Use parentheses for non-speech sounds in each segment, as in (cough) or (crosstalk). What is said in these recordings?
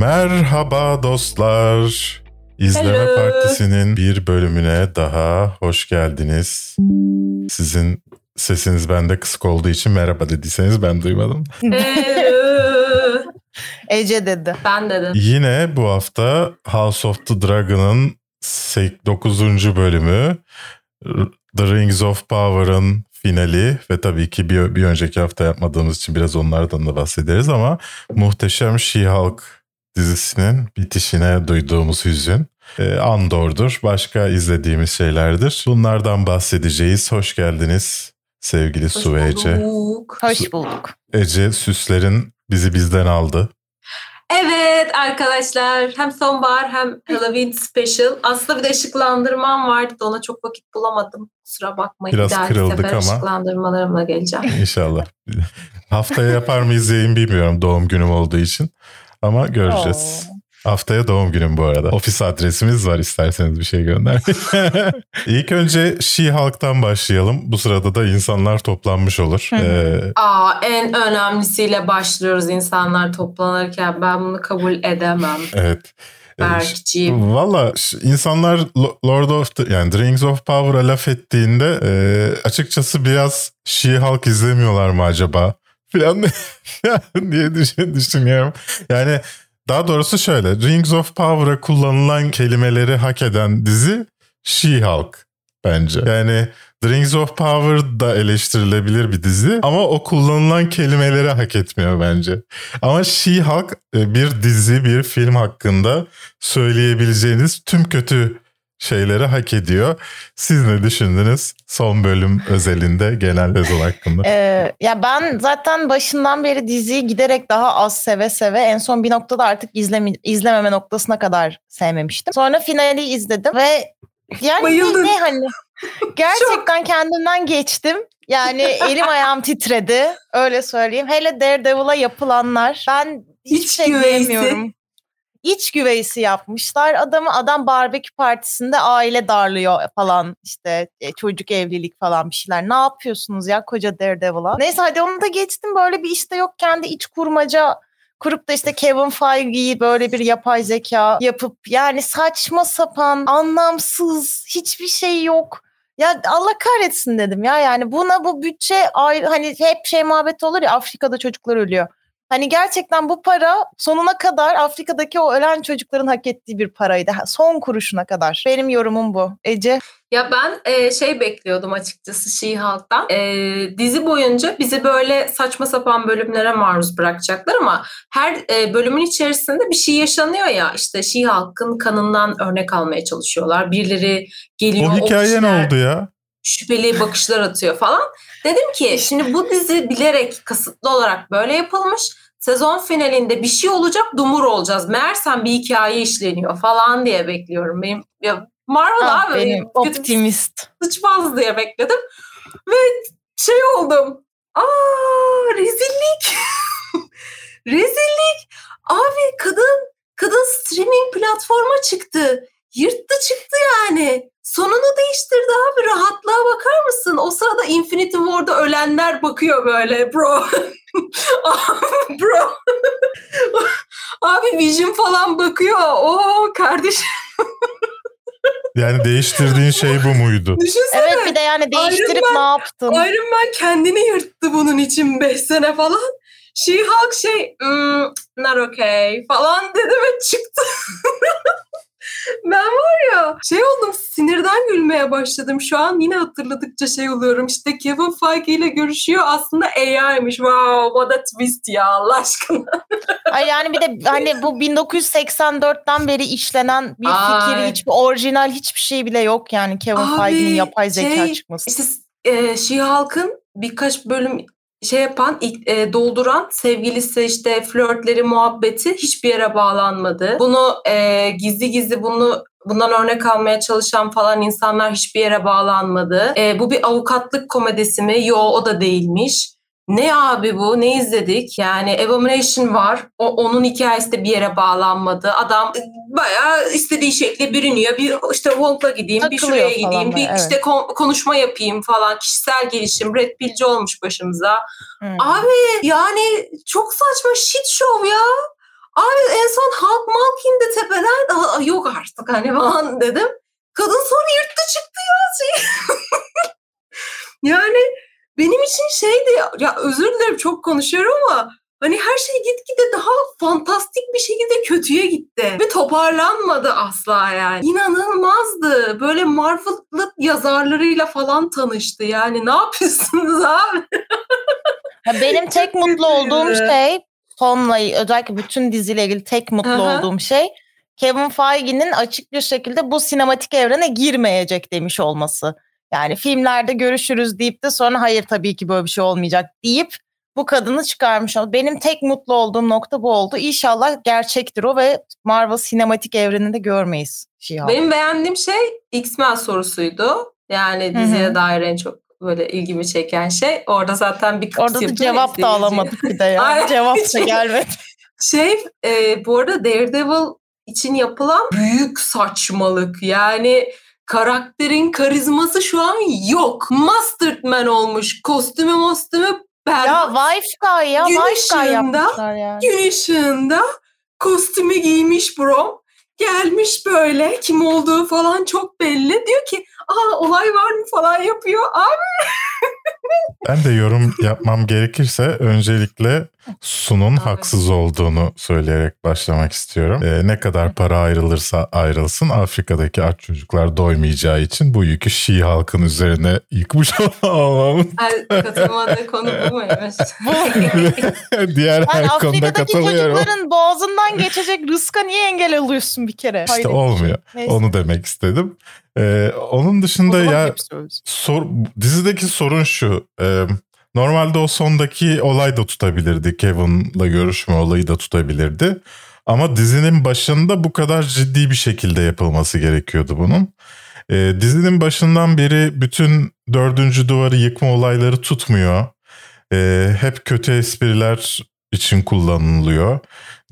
Merhaba dostlar. İzleme Hello. Partisi'nin bir bölümüne daha hoş geldiniz. Sizin sesiniz bende kısık olduğu için merhaba dediyseniz ben duymadım. Ece dedi. ben dedim. Yine bu hafta House of the Dragon'ın 9. bölümü The Rings of Power'ın finali ve tabii ki bir, bir önceki hafta yapmadığımız için biraz onlardan da bahsederiz ama muhteşem She-Hulk dizisinin bitişine duyduğumuz hüzün. e, Andor'dur. Başka izlediğimiz şeylerdir. Bunlardan bahsedeceğiz. Hoş geldiniz sevgili Hoş Su ve Ece. bulduk. Hoş bulduk. Ece süslerin bizi bizden aldı. Evet arkadaşlar hem sonbahar hem Halloween special. Aslında bir de ışıklandırmam vardı da ona çok vakit bulamadım. Kusura bakmayın. Biraz Bir dahaki kırıldık ama. ışıklandırmalarımla geleceğim. İnşallah. Haftaya yapar mıyız yayın bilmiyorum doğum günüm olduğu için. Ama göreceğiz. Haftaya doğum günüm bu arada. Ofis adresimiz var isterseniz bir şey gönder. (laughs) İlk önce She-Hulk'tan başlayalım. Bu sırada da insanlar toplanmış olur. Ee, Aa en önemlisiyle başlıyoruz insanlar toplanırken. Ben bunu kabul edemem. evet. Ee, Berkciğim. Valla insanlar Lo- Lord of the yani Rings of Power'a laf ettiğinde e, açıkçası biraz She-Hulk izlemiyorlar mı acaba? Falan (laughs) diye düşün, düşünüyorum. Yani daha doğrusu şöyle Rings of Power'a kullanılan kelimeleri hak eden dizi She-Hulk bence. Yani The Rings of Power da eleştirilebilir bir dizi ama o kullanılan kelimeleri hak etmiyor bence. Ama She-Hulk e, bir dizi, bir film hakkında söyleyebileceğiniz tüm kötü şeyleri hak ediyor. Siz ne düşündünüz son bölüm özelinde genel sezon hakkında? Ee, ya ben zaten başından beri diziyi giderek daha az seve seve en son bir noktada artık izleme, izlememe noktasına kadar sevmemiştim. Sonra finali izledim ve yani Bayıldın. ne, ne hani (laughs) gerçekten kendimden geçtim. Yani (laughs) elim ayağım titredi öyle söyleyeyim. Hele Daredevil'a yapılanlar ben hiç İç şey güveysi. diyemiyorum. İç güveysi yapmışlar. Adamı adam barbekü partisinde aile darlıyor falan işte e, çocuk evlilik falan bir şeyler. Ne yapıyorsunuz ya koca Daredevil'a? Neyse hadi onu da geçtim böyle bir işte yok kendi iç kurmaca kurup da işte Kevin Feige'yi böyle bir yapay zeka yapıp yani saçma sapan anlamsız hiçbir şey yok. Ya Allah kahretsin dedim ya yani buna bu bütçe hani hep şey muhabbet olur ya Afrika'da çocuklar ölüyor. Hani gerçekten bu para sonuna kadar Afrika'daki o ölen çocukların hak ettiği bir paraydı. Son kuruşuna kadar. Benim yorumum bu. Ece. Ya ben e, şey bekliyordum açıkçası She-Hulk'tan. E, dizi boyunca bizi böyle saçma sapan bölümlere maruz bırakacaklar ama her e, bölümün içerisinde bir şey yaşanıyor ya. İşte She-Hulk'ın kanından örnek almaya çalışıyorlar. Birileri geliyor. O hikaye ne kişiler oldu ya? Şüpheli bakışlar atıyor falan. Dedim ki şimdi bu dizi bilerek kasıtlı olarak böyle yapılmış. Sezon finalinde bir şey olacak dumur olacağız. Meğersem bir hikaye işleniyor falan diye bekliyorum. Benim ya Marvel Ah, abi benim optimist. sıçmaz diye bekledim. Ve şey oldum. Aa rezillik. (laughs) rezillik. Abi kadın kadın streaming platforma çıktı. Yırttı çıktı yani. Sonunu değiştirdi abi. Rahatlığa bakar mısın? O sırada Infinity War'da ölenler bakıyor böyle. Bro. (laughs) Bro. abi Vision falan bakıyor. Oo kardeşim. Yani değiştirdiğin şey bu muydu? Düşünsene. Evet bir de yani değiştirip Iron ne yaptın? Iron Man kendini yırttı bunun için 5 sene falan. She-Hulk şey "Hmm, not okay falan dedi ve çıktı. (laughs) (laughs) ben var ya şey oldum sinirden gülmeye başladım. Şu an yine hatırladıkça şey oluyorum. İşte Kevin Feige ile görüşüyor aslında AI'miş. Wow what a twist ya Allah aşkına. (laughs) Ay yani bir de hani bu 1984'ten beri işlenen bir fikir, Ay. hiçbir orijinal hiçbir şey bile yok yani Kevin Feige'nin yapay zeka şey, çıkması. İşte e, She-Hulk'ın birkaç bölüm şey yapan, e, dolduran sevgilisi işte flörtleri, muhabbeti hiçbir yere bağlanmadı. Bunu e, gizli gizli bunu bundan örnek almaya çalışan falan insanlar hiçbir yere bağlanmadı. E, bu bir avukatlık komedisi mi? Yo o da değilmiş. Ne abi bu? Ne izledik? Yani Abomination var. O, onun hikayesi de bir yere bağlanmadı. Adam e, bayağı istediği şekilde bürünüyor. Bir işte Wong'la gideyim, bir Takılıyor şuraya falan gideyim, bir böyle, işte kon- konuşma yapayım falan. Kişisel gelişim, Red Pill'ci olmuş başımıza. Hmm. Abi yani çok saçma shit show ya. Abi en son Hulk Malk indi tepeden. Yok artık hani (laughs) falan dedim. Kadın sonra yırttı çıktı ya. (laughs) Yani benim için şeydi ya özür dilerim çok konuşuyorum ama hani her şey gitgide daha fantastik bir şekilde kötüye gitti. Ve toparlanmadı asla yani. İnanılmazdı. Böyle Marvel'lı yazarlarıyla falan tanıştı. Yani ne yapıyorsunuz abi? (laughs) benim tek mutlu olduğum şey sonla özellikle bütün diziyle ilgili tek mutlu Aha. olduğum şey Kevin Feige'nin açık bir şekilde bu sinematik evrene girmeyecek demiş olması. Yani filmlerde görüşürüz deyip de sonra hayır tabii ki böyle bir şey olmayacak deyip bu kadını çıkarmış oldu. Benim tek mutlu olduğum nokta bu oldu. İnşallah gerçektir o ve Marvel sinematik evreninde görmeyiz. Şey Benim beğendiğim şey X-Men sorusuydu. Yani diziye Hı-hı. dair en çok böyle ilgimi çeken şey. Orada zaten bir Orada da cevap da alamadık bir de ya. (laughs) cevap da gelmedi. (laughs) Şey e, bu arada Daredevil için yapılan büyük saçmalık. Yani karakterin karizması şu an yok. Mustard Man olmuş. Kostümü mostümü berbat. Ya Wife Guy ya. Gün Wife Guy yapmışlar yani. Gün ışığında kostümü giymiş bro. Gelmiş böyle kim olduğu falan çok belli. Diyor ki aa olay var mı falan yapıyor. Abi ben de yorum yapmam gerekirse öncelikle Sun'un haksız olduğunu söyleyerek başlamak istiyorum. Ee, ne kadar para ayrılırsa ayrılsın Afrika'daki aç çocuklar doymayacağı için bu yükü Şii halkın üzerine yıkmış (laughs) olmamız. Katılmadığı konu bu muymuş? (laughs) Diğer her yani konuda Afrika'daki çocukların boğazından geçecek rızka niye engel oluyorsun bir kere? İşte Hayır, olmuyor. Neyse. Onu demek istedim. Ee, onun dışında ya sor, dizideki sorun şu. E, normalde o sondaki olay da tutabilirdi. Kevin'la görüşme olayı da tutabilirdi. Ama dizinin başında bu kadar ciddi bir şekilde yapılması gerekiyordu bunun. E, dizinin başından beri bütün dördüncü duvarı yıkma olayları tutmuyor. E, hep kötü espriler için kullanılıyor.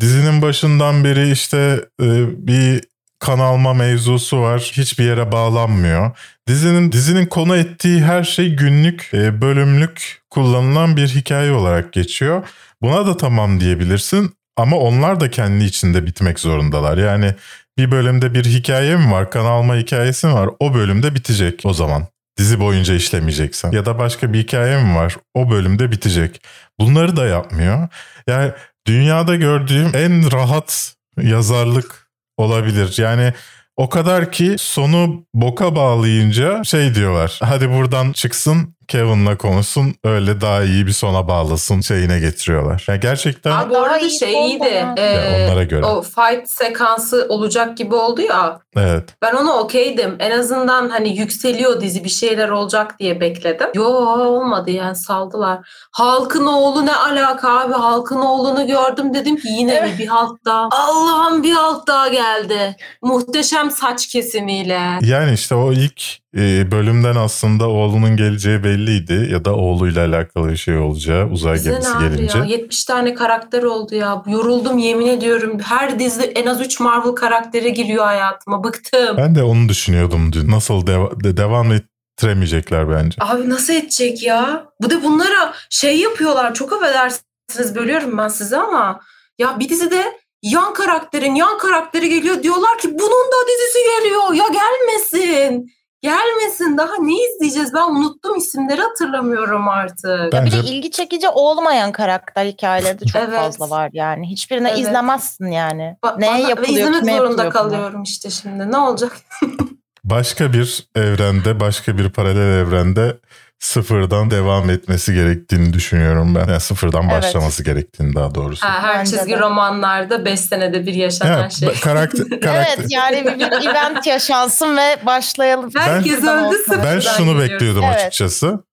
Dizinin başından beri işte e, bir kan alma mevzusu var. Hiçbir yere bağlanmıyor. Dizinin dizinin konu ettiği her şey günlük, e, bölümlük kullanılan bir hikaye olarak geçiyor. Buna da tamam diyebilirsin ama onlar da kendi içinde bitmek zorundalar. Yani bir bölümde bir hikaye mi var, kan alma hikayesi mi var? O bölümde bitecek o zaman. Dizi boyunca işlemeyeceksen. Ya da başka bir hikaye mi var? O bölümde bitecek. Bunları da yapmıyor. Yani dünyada gördüğüm en rahat yazarlık olabilir. Yani o kadar ki sonu boka bağlayınca şey diyorlar. Hadi buradan çıksın Kevin'la konuşsun öyle daha iyi bir sona bağlasın şeyine getiriyorlar. Yani gerçekten... Abi bu arada şey iyiydi. E, onlara göre. O fight sekansı olacak gibi oldu ya. Evet. Ben ona okeydim. En azından hani yükseliyor dizi bir şeyler olacak diye bekledim. Yo olmadı yani saldılar. Halkın oğlu ne alaka abi? Halkın oğlunu gördüm dedim ki yine evet. mi bir halk daha? Allah'ım bir halk daha geldi. Muhteşem saç kesimiyle. Yani işte o ilk e, bölümden aslında oğlunun geleceği belliydi ya da oğluyla alakalı bir şey olacağı uzay Bize gemisi gelince. Ya? 70 tane karakter oldu ya. Yoruldum yemin ediyorum. Her dizide en az 3 Marvel karakteri giriyor hayatıma. Bıktım. Ben de onu düşünüyordum dün. Nasıl deva- de- devam ettiremeyecekler bence. Abi nasıl edecek ya? Bu da bunlara şey yapıyorlar. Çok affedersiniz bölüyorum ben size ama ya bir dizide yan karakterin yan karakteri geliyor diyorlar ki bunun da dizisi geliyor ya gelmesin. Gelmesin daha ne izleyeceğiz ben unuttum isimleri hatırlamıyorum artık. Bence... Bir de ilgi çekici olmayan karakter hikayeleri de çok evet. fazla var yani. Hiçbirine evet. izlemezsin yani. Ba- Neye bana, yapılıyor, ve izlemek zorunda kalıyorum bunu? işte şimdi ne olacak? (laughs) başka bir evrende başka bir paralel evrende sıfırdan devam etmesi gerektiğini düşünüyorum ben. Yani sıfırdan evet. başlaması gerektiğini daha doğrusu. Ha, her Bence çizgi de. romanlarda 5 senede bir yaşanan evet, şey. Karakter, (laughs) karakter. evet yani bir, bir event yaşansın ve başlayalım. Herkes ben, öldü sıfırdan Ben şunu gidiyoruz. bekliyordum evet. açıkçası.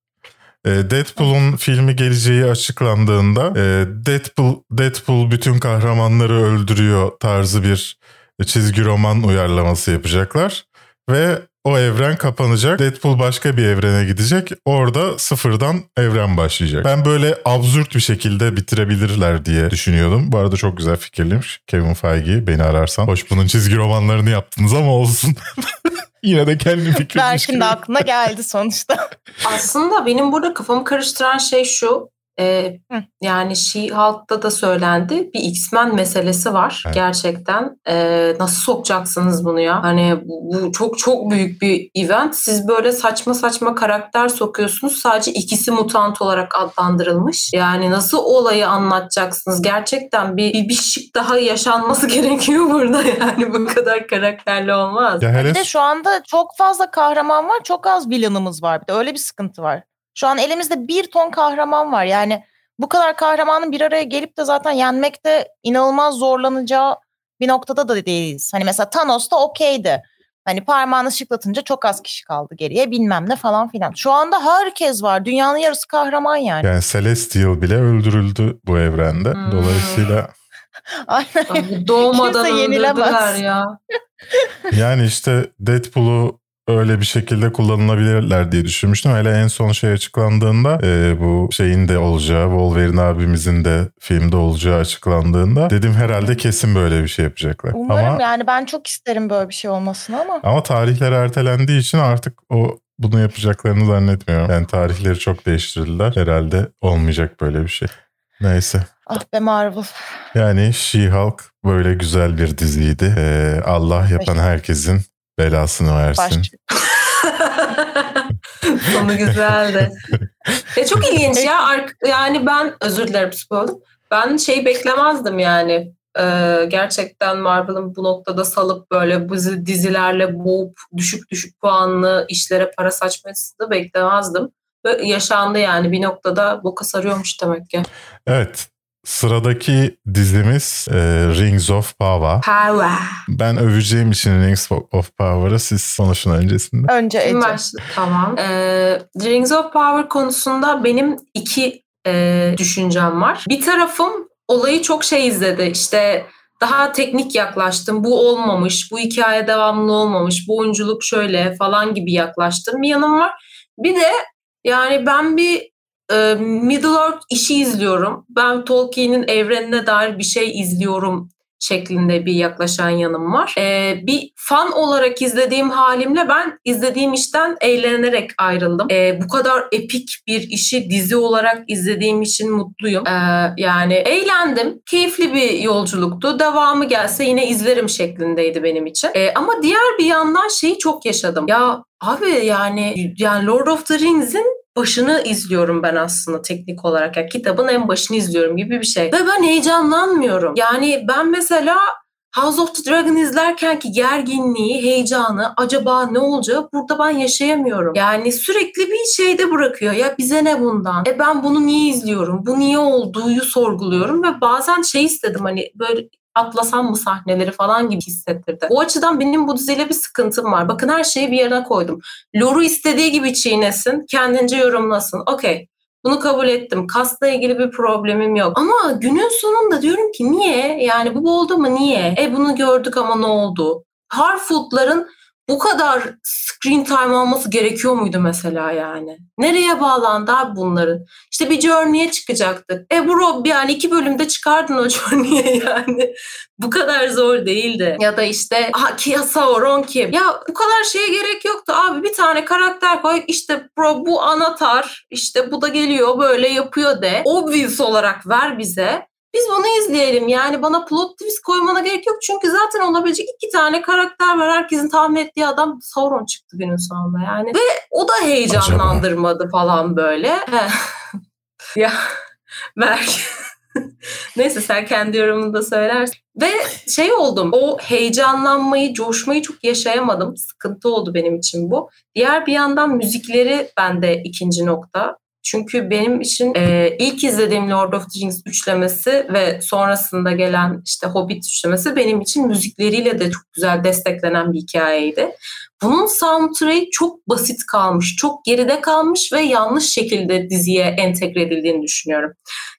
Ee, Deadpool'un filmi geleceği açıklandığında e, Deadpool Deadpool bütün kahramanları öldürüyor tarzı bir çizgi roman uyarlaması yapacaklar ve o evren kapanacak. Deadpool başka bir evrene gidecek. Orada sıfırdan evren başlayacak. Ben böyle absürt bir şekilde bitirebilirler diye düşünüyordum. Bu arada çok güzel fikirliymiş. Kevin Feige beni ararsan. Hoş bunun çizgi romanlarını yaptınız ama olsun. (laughs) Yine de kendi fikrim. Berk'in de aklına geldi sonuçta. Aslında benim burada kafamı karıştıran şey şu. E, Hı. yani She-Hulk'ta da söylendi. Bir X-Men meselesi var Evet. gerçekten. E, nasıl sokacaksınız bunu ya? Hani bu, bu çok çok büyük bir event. Siz böyle saçma saçma karakter sokuyorsunuz. Sadece ikisi mutant olarak adlandırılmış. Yani nasıl olayı anlatacaksınız? Gerçekten bir, bir, bir şık daha yaşanması (laughs) gerekiyor burada yani. Bu kadar karakterli olmaz. Ya hele Bir de şu anda çok fazla kahraman var, çok az villainımız var. Bir de öyle bir sıkıntı var. Şu an elimizde bir ton kahraman var. Yani bu kadar kahramanın bir araya gelip de zaten yenmekte inanılmaz zorlanacağı bir noktada da değiliz. Hani mesela Thanos da okeydi. Hani parmağını şıklatınca çok az kişi kaldı geriye bilmem ne falan filan. Şu anda herkes var. Dünyanın yarısı kahraman yani. yani Celestial bile öldürüldü bu evrende. Hmm. Dolayısıyla (laughs) Aynen. Abi doğmadan öldürdüler ya. yani işte Deadpool'u öyle bir şekilde kullanılabilirler diye düşünmüştüm. Hele en son şey açıklandığında e, bu şeyin de olacağı, Wolverine abimizin de filmde olacağı açıklandığında dedim herhalde kesin böyle bir şey yapacaklar. Umarım ama yani ben çok isterim böyle bir şey olmasını ama. ama tarihler ertelendiği için artık o bunu yapacaklarını zannetmiyorum. Yani tarihleri çok değiştirdiler. Herhalde olmayacak böyle bir şey. Neyse. Ah be Marvel. Yani She-Hulk böyle güzel bir diziydi. Ee, Allah yapan herkesin belasını versin. Baş. (laughs) Sonu güzeldi. ya çok ilginç ya. Yani ben özür dilerim spoiler. Ben şey beklemezdim yani. Ee, gerçekten Marvel'ın bu noktada salıp böyle bizi dizilerle boğup düşük düşük puanlı işlere para saçmasını beklemezdim. Ve yaşandı yani bir noktada boka sarıyormuş demek ki. Evet. Sıradaki dizimiz e, Rings of Power. Power. Ben öveceğim için Rings of Power'ı siz konuşun öncesinde. Önce Ece. Tamam. Ee, Rings of Power konusunda benim iki e, düşüncem var. Bir tarafım olayı çok şey izledi. İşte daha teknik yaklaştım. Bu olmamış, bu hikaye devamlı olmamış, bu oyunculuk şöyle falan gibi yaklaştım. Bir yanım var. Bir de yani ben bir e, Middle Earth işi izliyorum. Ben Tolkien'in evrenine dair bir şey izliyorum şeklinde bir yaklaşan yanım var. Ee, bir fan olarak izlediğim halimle ben izlediğim işten eğlenerek ayrıldım. Ee, bu kadar epik bir işi dizi olarak izlediğim için mutluyum. Ee, yani eğlendim. Keyifli bir yolculuktu. Devamı gelse yine izlerim şeklindeydi benim için. Ee, ama diğer bir yandan şeyi çok yaşadım. Ya abi yani yani Lord of the Rings'in başını izliyorum ben aslında teknik olarak. Yani kitabın en başını izliyorum gibi bir şey. Ve ben heyecanlanmıyorum. Yani ben mesela House of the Dragon izlerken ki gerginliği, heyecanı, acaba ne olacağı burada ben yaşayamıyorum. Yani sürekli bir şeyde bırakıyor. Ya bize ne bundan? E ben bunu niye izliyorum? Bu niye olduğuyu sorguluyorum ve bazen şey istedim hani böyle atlasam mı sahneleri falan gibi hissettirdi. O açıdan benim bu diziyle bir sıkıntım var. Bakın her şeyi bir yerine koydum. Lore'u istediği gibi çiğnesin, kendince yorumlasın. Okey. Bunu kabul ettim. Kasla ilgili bir problemim yok. Ama günün sonunda diyorum ki niye? Yani bu oldu mu niye? E bunu gördük ama ne oldu? Harfoot'ların bu kadar screen time alması gerekiyor muydu mesela yani? Nereye bağlandı abi bunların? İşte bir Journey'e çıkacaktık. E bro yani iki bölümde çıkardın o (laughs) Journey'e yani. bu kadar zor değildi. Ya da işte ha, Kia Sauron kim? Ya bu kadar şeye gerek yoktu abi. Bir tane karakter koy işte bro bu anahtar işte bu da geliyor böyle yapıyor de. Obvious olarak ver bize. Biz bunu izleyelim. Yani bana plot twist koymana gerek yok. Çünkü zaten olabilecek iki tane karakter var. Herkesin tahmin ettiği adam Sauron çıktı günün sonunda yani. Ve o da heyecanlandırmadı falan böyle. (laughs) ya belki. (laughs) Neyse sen kendi yorumunu da söylersin. Ve şey oldum. O heyecanlanmayı, coşmayı çok yaşayamadım. Sıkıntı oldu benim için bu. Diğer bir yandan müzikleri bende ikinci nokta. Çünkü benim için e, ilk izlediğim Lord of the Rings üçlemesi ve sonrasında gelen işte Hobbit üçlemesi benim için müzikleriyle de çok güzel desteklenen bir hikayeydi. Bunun soundtrack'i çok basit kalmış, çok geride kalmış ve yanlış şekilde diziye entegre edildiğini düşünüyorum.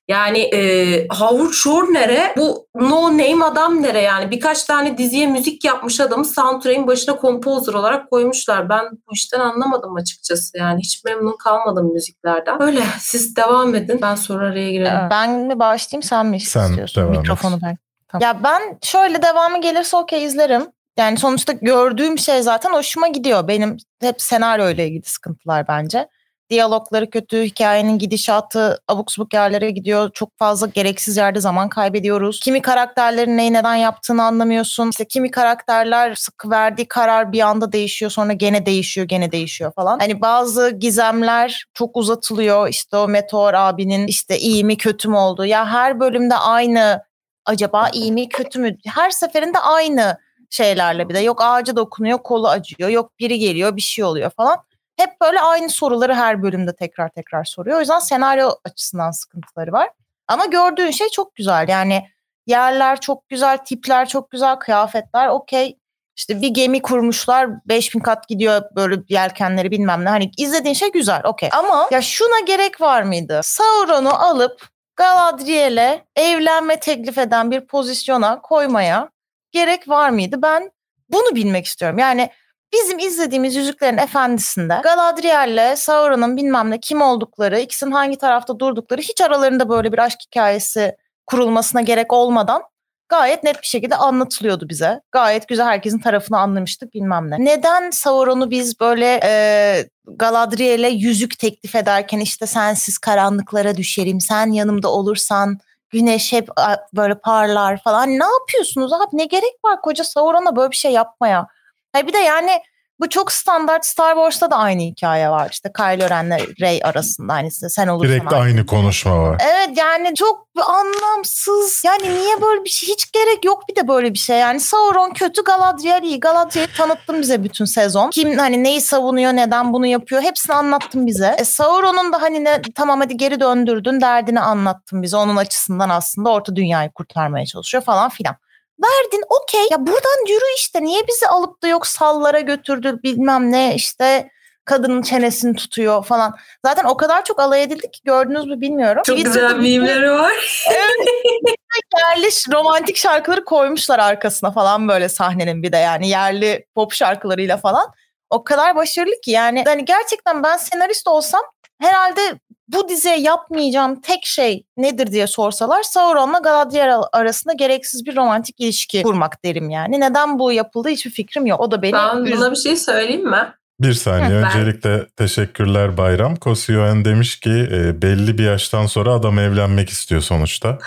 Yani e, Howard Shore nere? Bu no name adam nere yani? Birkaç tane diziye müzik yapmış adamı soundtrack'in başına composer olarak koymuşlar. Ben bu işten anlamadım açıkçası yani. Hiç memnun kalmadım müziklerden. Öyle siz devam edin. Ben sonra araya girelim. Ben mi başlayayım sen mi Sen istiyorsun? devam et. Mikrofonu ben. Tamam. Ya ben şöyle devamı gelirse okey izlerim. Yani sonuçta gördüğüm şey zaten hoşuma gidiyor. Benim hep senaryo ile ilgili sıkıntılar bence. Diyalogları kötü, hikayenin gidişatı abuk subuk yerlere gidiyor. Çok fazla gereksiz yerde zaman kaybediyoruz. Kimi karakterlerin neyi neden yaptığını anlamıyorsun. İşte kimi karakterler sık verdiği karar bir anda değişiyor sonra gene değişiyor gene değişiyor falan. Hani bazı gizemler çok uzatılıyor. İşte o Meteor abinin işte iyi mi kötü mü olduğu. Ya her bölümde aynı acaba iyi mi kötü mü? Her seferinde aynı şeylerle bir de yok ağaca dokunuyor kolu acıyor yok biri geliyor bir şey oluyor falan. Hep böyle aynı soruları her bölümde tekrar tekrar soruyor. O yüzden senaryo açısından sıkıntıları var. Ama gördüğün şey çok güzel. Yani yerler çok güzel, tipler çok güzel, kıyafetler okey. İşte bir gemi kurmuşlar 5000 kat gidiyor böyle yelkenleri bilmem ne. Hani izlediğin şey güzel okey. Ama ya şuna gerek var mıydı? Sauron'u alıp Galadriel'e evlenme teklif eden bir pozisyona koymaya gerek var mıydı? Ben bunu bilmek istiyorum. Yani bizim izlediğimiz Yüzüklerin Efendisi'nde Galadriel'le Sauron'un bilmem ne kim oldukları, ikisinin hangi tarafta durdukları hiç aralarında böyle bir aşk hikayesi kurulmasına gerek olmadan gayet net bir şekilde anlatılıyordu bize. Gayet güzel herkesin tarafını anlamıştık bilmem ne. Neden Sauron'u biz böyle e, Galadriel'e yüzük teklif ederken işte sensiz karanlıklara düşerim, sen yanımda olursan güneş hep böyle parlar falan. Ne yapıyorsunuz abi? Ne gerek var koca Sauron'a böyle bir şey yapmaya? Hayır bir de yani bu çok standart Star Wars'ta da aynı hikaye var. İşte Kylo Ren'le Rey arasında hani sen olursan. Direkt aynı konuşma var. Evet yani çok anlamsız. Yani niye böyle bir şey? Hiç gerek yok bir de böyle bir şey. Yani Sauron kötü Galadriel iyi. Galadriel'i tanıttın bize bütün sezon. Kim hani neyi savunuyor neden bunu yapıyor hepsini anlattın bize. E, Sauron'un da hani ne, tamam hadi geri döndürdün derdini anlattın bize. Onun açısından aslında orta dünyayı kurtarmaya çalışıyor falan filan. Verdin okey. Ya buradan yürü işte. Niye bizi alıp da yok sallara götürdü bilmem ne işte kadının çenesini tutuyor falan. Zaten o kadar çok alay edildi ki gördünüz mü bilmiyorum. Çok Twitter'da güzel mimleri var. evet. yerli romantik şarkıları koymuşlar arkasına falan böyle sahnenin bir de yani yerli pop şarkılarıyla falan. O kadar başarılı ki yani hani gerçekten ben senarist olsam herhalde bu diziye yapmayacağım tek şey nedir diye sorsalar Sauron'la Galadriel arasında gereksiz bir romantik ilişki kurmak derim yani. Neden bu yapıldı hiçbir fikrim yok. O da beni Ben üz- buna bir şey söyleyeyim mi? Bir saniye. Hı, Öncelikle ben... teşekkürler Bayram. Kosioen demiş ki e, belli bir yaştan sonra adam evlenmek istiyor sonuçta.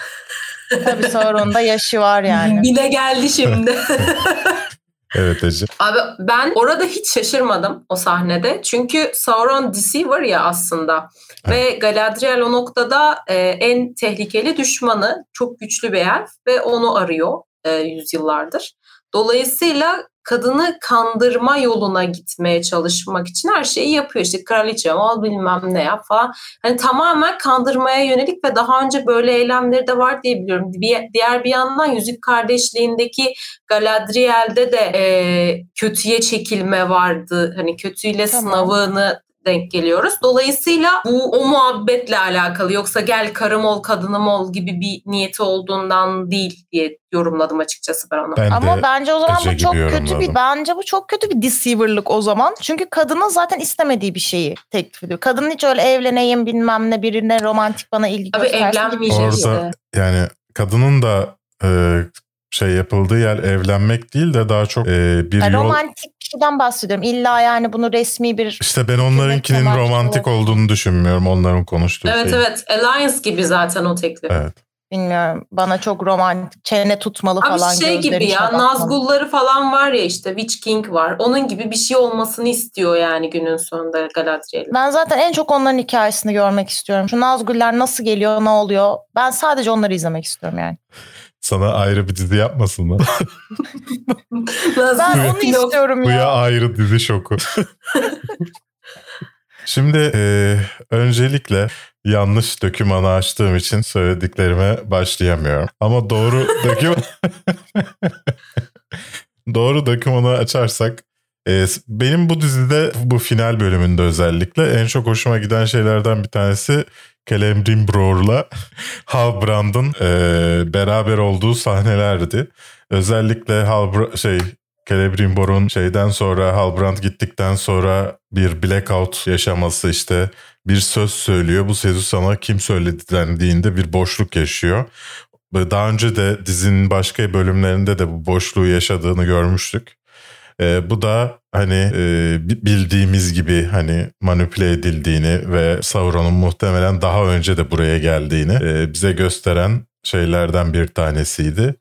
Tabii Sauron'da yaşı var yani. (laughs) Bile geldi şimdi. (laughs) Evet Ece. Abi ben orada hiç şaşırmadım o sahnede. Çünkü Sauron Deceiver ya aslında. Evet. Ve Galadriel o noktada e, en tehlikeli düşmanı. Çok güçlü bir elf ve onu arıyor e, yüzyıllardır. Dolayısıyla kadını kandırma yoluna gitmeye çalışmak için her şeyi yapıyor. İşte kraliçe ol bilmem ne yap falan. Hani tamamen kandırmaya yönelik ve daha önce böyle eylemleri de var diye biliyorum. Bir, diğer bir yandan Yüzük Kardeşliğindeki Galadriel'de de e, kötüye çekilme vardı. Hani kötüyle tamam. sınavını denk geliyoruz. Dolayısıyla bu o muhabbetle alakalı yoksa gel karım ol kadınım ol gibi bir niyeti olduğundan değil diye yorumladım açıkçası ben onu. Ben Ama bence o zaman bu çok kötü bir bence bu çok kötü bir deceiver'lık o zaman. Çünkü kadının zaten istemediği bir şeyi teklif ediyor. Kadın hiç öyle evleneyim bilmem ne birine romantik bana ilgi Abi evlenmeyecek Orada işte. yani kadının da e, şey yapıldığı yer evlenmek değil de daha çok e, bir yani yol... Romantik kişiden bahsediyorum. İlla yani bunu resmi bir... İşte ben onlarınkinin romantik olur. olduğunu düşünmüyorum onların konuştuğu Evet şey. evet Alliance gibi zaten o teklif. Evet. Bilmiyorum. Bana çok romantik, çene tutmalı Abi falan. şey gibi ya Nazgulları falan var ya işte Witch King var. Onun gibi bir şey olmasını istiyor yani günün sonunda Galadriel. Ben zaten en çok onların hikayesini görmek istiyorum. Şu Nazgullar nasıl geliyor, ne oluyor? Ben sadece onları izlemek istiyorum yani. Sana ayrı bir dizi yapmasınlar. ben onu istiyorum ya. Bu ya ayrı dizi şoku. (laughs) Şimdi e, öncelikle yanlış dokümanı açtığım için söylediklerime başlayamıyorum. Ama doğru (laughs) doküman doğru dokümanı açarsak e, benim bu dizide bu final bölümünde özellikle en çok hoşuma giden şeylerden bir tanesi Celebrimbro'la (laughs) Halbrand'ın e, beraber olduğu sahnelerdi. Özellikle Halbr şey Celebrimbor'un şeyden sonra Halbrand gittikten sonra bir blackout yaşaması işte bir söz söylüyor. Bu sözü sana kim söyledi dendiğinde bir boşluk yaşıyor. Daha önce de dizinin başka bölümlerinde de bu boşluğu yaşadığını görmüştük. E, bu da hani e, bildiğimiz gibi hani manipüle edildiğini ve Sauron'un muhtemelen daha önce de buraya geldiğini e, bize gösteren şeylerden bir tanesiydi.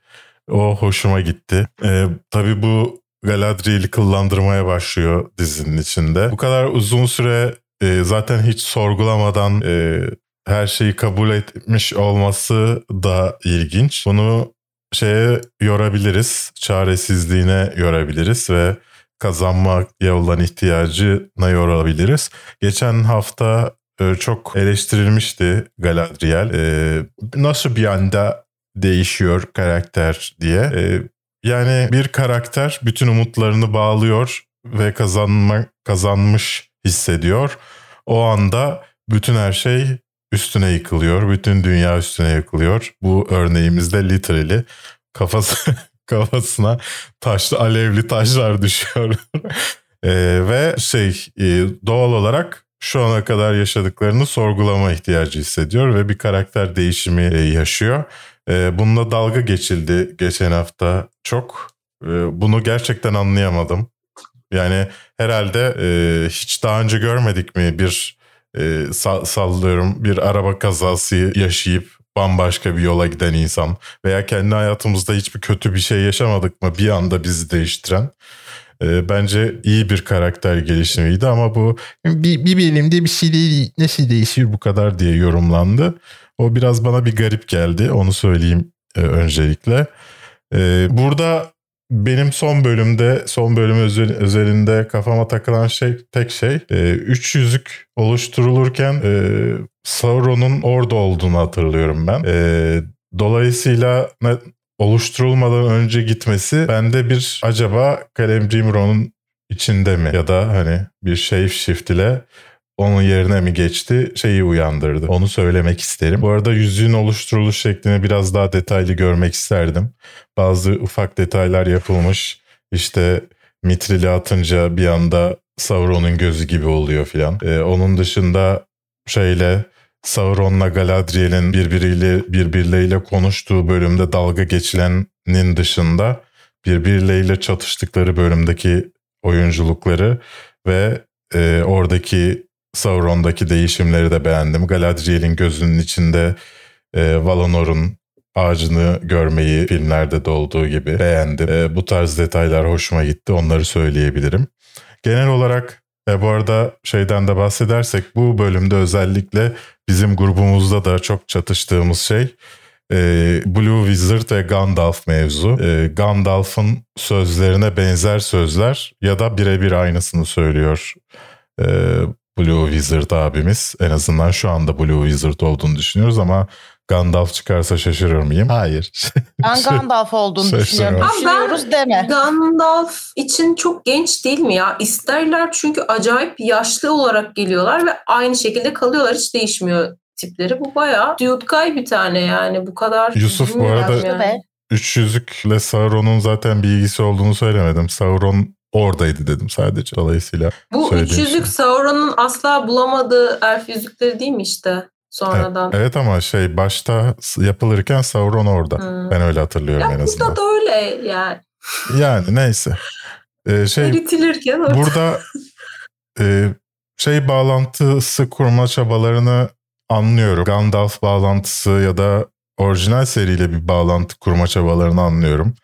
O hoşuma gitti. E, tabii bu Galadriel'i kıllandırmaya başlıyor dizinin içinde. Bu kadar uzun süre e, zaten hiç sorgulamadan e, her şeyi kabul etmiş olması da ilginç. Bunu şeye yorabiliriz, çaresizliğine yorabiliriz ve kazanmaya olan ihtiyacına yorabiliriz. Geçen hafta e, çok eleştirilmişti Galadriel. E, nasıl bir anda değişiyor karakter diye. E, yani bir karakter bütün umutlarını bağlıyor ve kazanma, kazanmış hissediyor. O anda bütün her şey üstüne yıkılıyor. Bütün dünya üstüne yıkılıyor. Bu örneğimizde literally kafası (laughs) kafasına taşlı alevli taşlar düşüyor. (laughs) e, ve şey e, doğal olarak şu ana kadar yaşadıklarını sorgulama ihtiyacı hissediyor ve bir karakter değişimi e, yaşıyor. E, bununla dalga geçildi geçen hafta çok. E, bunu gerçekten anlayamadım. Yani herhalde e, hiç daha önce görmedik mi bir e, sallıyorum bir araba kazası yaşayıp bambaşka bir yola giden insan veya kendi hayatımızda hiçbir kötü bir şey yaşamadık mı bir anda bizi değiştiren e, bence iyi bir karakter gelişimiydi ama bu bir, bir bölümde bir şey değil, nasıl değişir bu kadar diye yorumlandı. O biraz bana bir garip geldi onu söyleyeyim e, öncelikle. E, burada benim son bölümde, son bölüm özel, özelinde kafama takılan şey tek şey e, üç yüzük oluşturulurken e, Sauron'un orada olduğunu hatırlıyorum ben. E, dolayısıyla oluşturulmadan önce gitmesi bende bir acaba Kalemci Imron'un içinde mi ya da hani bir shape shift ile onun yerine mi geçti şeyi uyandırdı. Onu söylemek isterim. Bu arada yüzüğün oluşturuluş şeklini biraz daha detaylı görmek isterdim. Bazı ufak detaylar yapılmış. İşte mitrili atınca bir anda Sauron'un gözü gibi oluyor filan. Ee, onun dışında şeyle Sauron'la Galadriel'in birbiriyle birbirleriyle konuştuğu bölümde dalga geçilenin dışında birbirleriyle çatıştıkları bölümdeki oyunculukları ve e, oradaki Sauron'daki değişimleri de beğendim. Galadriel'in gözünün içinde e, Valonor'un ağacını görmeyi filmlerde de olduğu gibi beğendim. E, bu tarz detaylar hoşuma gitti. Onları söyleyebilirim. Genel olarak e, bu arada şeyden de bahsedersek bu bölümde özellikle bizim grubumuzda da çok çatıştığımız şey e, Blue Wizard ve Gandalf mevzu. E, Gandalf'ın sözlerine benzer sözler ya da birebir aynısını söylüyor e, Blue Wizard abimiz. En azından şu anda Blue Wizard olduğunu düşünüyoruz ama Gandalf çıkarsa şaşırır mıyım? Hayır. Ben (laughs) Gandalf olduğunu düşünüyorum. Düşünüyoruz deme. Gandalf için çok genç değil mi ya? İsterler çünkü acayip yaşlı olarak geliyorlar ve aynı şekilde kalıyorlar. Hiç değişmiyor tipleri. Bu bayağı Dude bir tane yani. Bu kadar Yusuf bu arada yani. Üç yüzükle Sauron'un zaten bir ilgisi olduğunu söylemedim. Sauron oradaydı dedim sadece dolayısıyla. Bu üç yüzük şey. Sauron'un asla bulamadığı elf yüzükleri değil mi işte? sonradan. Evet ama şey başta yapılırken Sauron orada. Hmm. Ben öyle hatırlıyorum ya en azından. Burada da öyle yani. Yani neyse. Ee, şey, Eritilirken orada. Burada e, şey bağlantısı kurma çabalarını anlıyorum. Gandalf bağlantısı ya da orijinal seriyle bir bağlantı kurma çabalarını anlıyorum.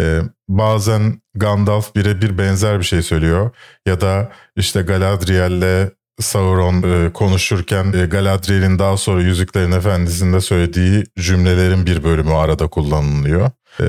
Ee, bazen Gandalf birebir benzer bir şey söylüyor ya da işte Galadriel'le Sauron e, konuşurken e, Galadriel'in daha sonra Yüzüklerin Efendisi'nde söylediği cümlelerin bir bölümü arada kullanılıyor. E,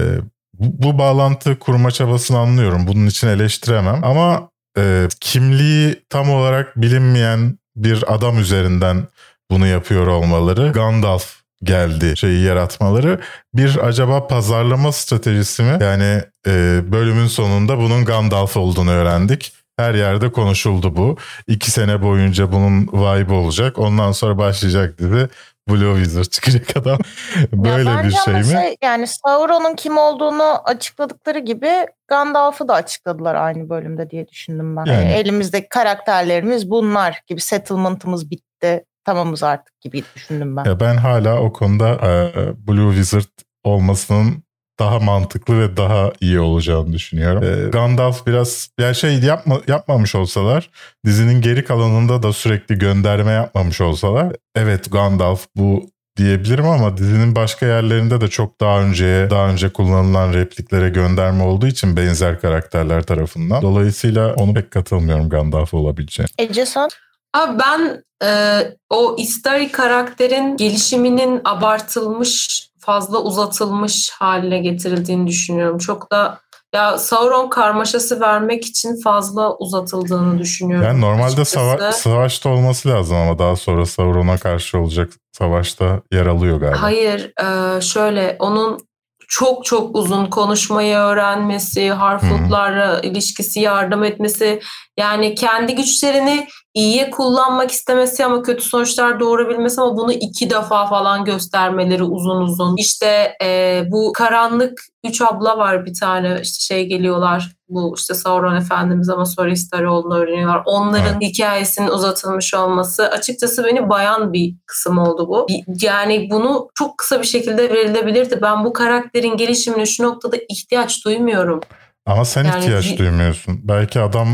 bu, bu bağlantı kurma çabasını anlıyorum. Bunun için eleştiremem ama e, kimliği tam olarak bilinmeyen bir adam üzerinden bunu yapıyor olmaları Gandalf geldi şeyi yaratmaları bir acaba pazarlama stratejisi mi? Yani e, bölümün sonunda bunun Gandalf olduğunu öğrendik. Her yerde konuşuldu bu. İki sene boyunca bunun vibe olacak. Ondan sonra başlayacak dedi. Blue Wizard çıkacak adam. (laughs) Böyle ya bir şey mi? Şey, yani Sauron'un kim olduğunu açıkladıkları gibi Gandalf'ı da açıkladılar aynı bölümde diye düşündüm ben. Yani. Elimizdeki karakterlerimiz bunlar gibi settlement'ımız bitti. Tamamız artık gibi düşündüm ben. Ya ben hala o konuda e, Blue Wizard olmasının daha mantıklı ve daha iyi olacağını düşünüyorum. Ee, Gandalf biraz ya şey yapma, yapmamış olsalar dizinin geri kalanında da sürekli gönderme yapmamış olsalar evet Gandalf bu diyebilirim ama dizinin başka yerlerinde de çok daha önceye daha önce kullanılan repliklere gönderme olduğu için benzer karakterler tarafından. Dolayısıyla onu pek katılmıyorum Gandalf olabileceğine. Ece sen? Abi ben o Istari karakterin gelişiminin abartılmış, fazla uzatılmış haline getirildiğini düşünüyorum. Çok da ya Sauron karmaşası vermek için fazla uzatıldığını düşünüyorum. Yani normalde açıkçası. sava- savaşta olması lazım ama daha sonra Sauron'a karşı olacak savaşta yer alıyor galiba. Hayır, e, şöyle onun çok çok uzun konuşmayı öğrenmesi, Harfoot'larla ilişkisi, yardım etmesi, yani kendi güçlerini iyiye kullanmak istemesi ama kötü sonuçlar doğurabilmesi ama bunu iki defa falan göstermeleri uzun uzun. İşte e, bu karanlık üç abla var bir tane işte şey geliyorlar bu işte Sauron Efendimiz ama sonra Istari olduğunu öğreniyorlar. Onların hikayesinin uzatılmış olması açıkçası beni bayan bir kısım oldu bu. Yani bunu çok kısa bir şekilde verilebilirdi. Ben bu karakterin gelişimine şu noktada ihtiyaç duymuyorum. Ama sen Yani ihtiyaç bir- duymuyorsun. Belki adam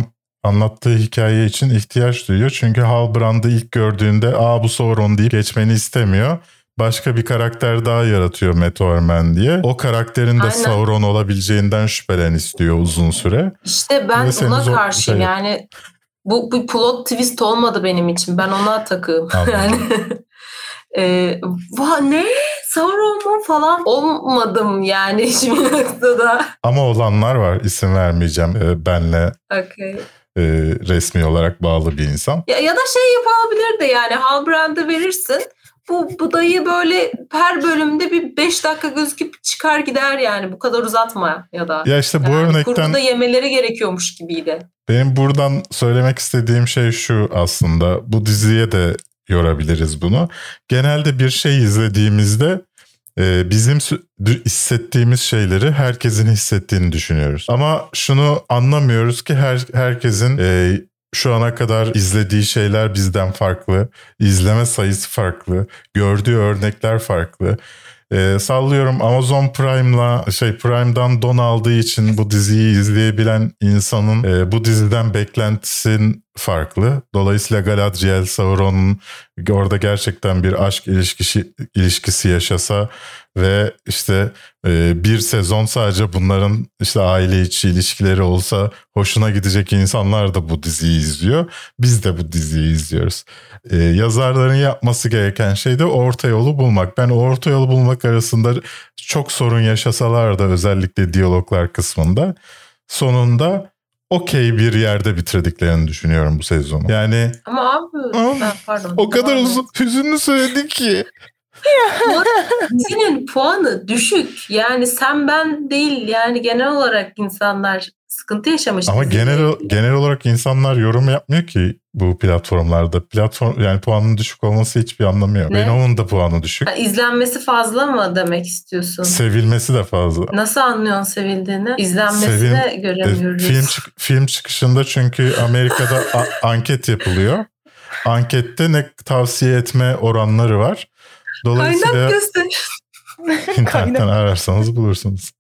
anlattığı hikaye için ihtiyaç duyuyor. Çünkü Halbrand'ı ilk gördüğünde aa bu Sauron deyip geçmeni istemiyor. Başka bir karakter daha yaratıyor Meteorman diye. O karakterin de Aynen. Sauron olabileceğinden şüphelen istiyor uzun süre. İşte ben Ve buna karşıyım şey- yani bu bir plot twist olmadı benim için. Ben ona takığım. (laughs) Anladım. yani e, va ne Sauron mu falan olmadım yani (laughs) hiçbir noktada. Ama olanlar var. İsim vermeyeceğim. Ee, benle Okay. E, resmi olarak bağlı bir insan. Ya, ya da şey yapabilirdi yani Halbrand'ı verirsin. Bu, bu dayı böyle her bölümde bir 5 dakika gözüküp çıkar gider yani. Bu kadar uzatma ya da. Ya işte bu yani örnekten kurguda yemeleri gerekiyormuş gibiydi. Benim buradan söylemek istediğim şey şu aslında. Bu diziye de yorabiliriz bunu. Genelde bir şey izlediğimizde bizim sü- dü- hissettiğimiz şeyleri herkesin hissettiğini düşünüyoruz. Ama şunu anlamıyoruz ki her herkesin e, şu ana kadar izlediği şeyler bizden farklı, izleme sayısı farklı, gördüğü örnekler farklı. E, sallıyorum Amazon Prime'la şey Prime'dan don aldığı için bu diziyi izleyebilen insanın e, bu diziden beklentisin farklı. Dolayısıyla Galadriel Sauron'un orada gerçekten bir aşk ilişkisi ilişkisi yaşasa ve işte e, bir sezon sadece bunların işte aile içi ilişkileri olsa hoşuna gidecek insanlar da bu diziyi izliyor. Biz de bu diziyi izliyoruz. E, yazarların yapması gereken şey de orta yolu bulmak. Ben orta yolu bulmak arasında çok sorun yaşasalar da özellikle diyaloglar kısmında sonunda okey bir yerde bitirdiklerini düşünüyorum bu sezonu. Yani Ama abi Ama ben pardon. o kadar uzun hüzünlü söyledik ki. Dizinin (laughs) puanı düşük. Yani sen ben değil yani genel olarak insanlar sıkıntı yaşamış. Ama genel genel olarak insanlar yorum yapmıyor ki bu platformlarda. Platform yani puanın düşük olması hiçbir anlamı yok. Ne? Venom'un da puanı düşük. Ha, izlenmesi fazla mı demek istiyorsun? Sevilmesi de fazla. Nasıl anlıyorsun sevildiğini? İzlenmesine Sevin- E, göremiyoruz. film çık- film çıkışında çünkü Amerika'da a- anket yapılıyor. Ankette ne tavsiye etme oranları var. Dolayısıyla Kaynak (laughs) göster. internetten ararsanız bulursunuz.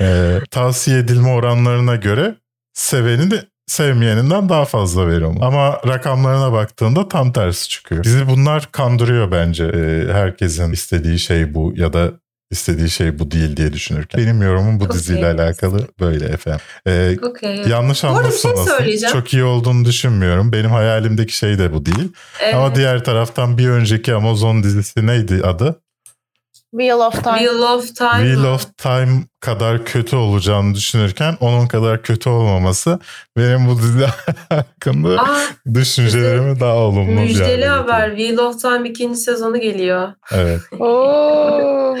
Ee, tavsiye edilme oranlarına göre seveni de sevmeyeninden daha fazla veriyor. Ama rakamlarına baktığında tam tersi çıkıyor. Bizi bunlar kandırıyor bence. Ee, herkesin istediği şey bu ya da istediği şey bu değil diye düşünürken. Benim yorumum bu Çok diziyle alakalı böyle efendim. Ee, Okey. yanlış bir şey. Çok iyi olduğunu düşünmüyorum. Benim hayalimdeki şey de bu değil. Evet. Ama diğer taraftan bir önceki Amazon dizisi neydi adı? Wheel of Time. Wheel of Time. Wheel of Time kadar kötü olacağını düşünürken onun kadar kötü olmaması benim bu dizi (laughs) hakkında Aa, düşüncelerimi daha olumlu müjdeli getiriyor. haber. Wheel of Time ikinci sezonu geliyor. Evet. (laughs) Oo. (laughs)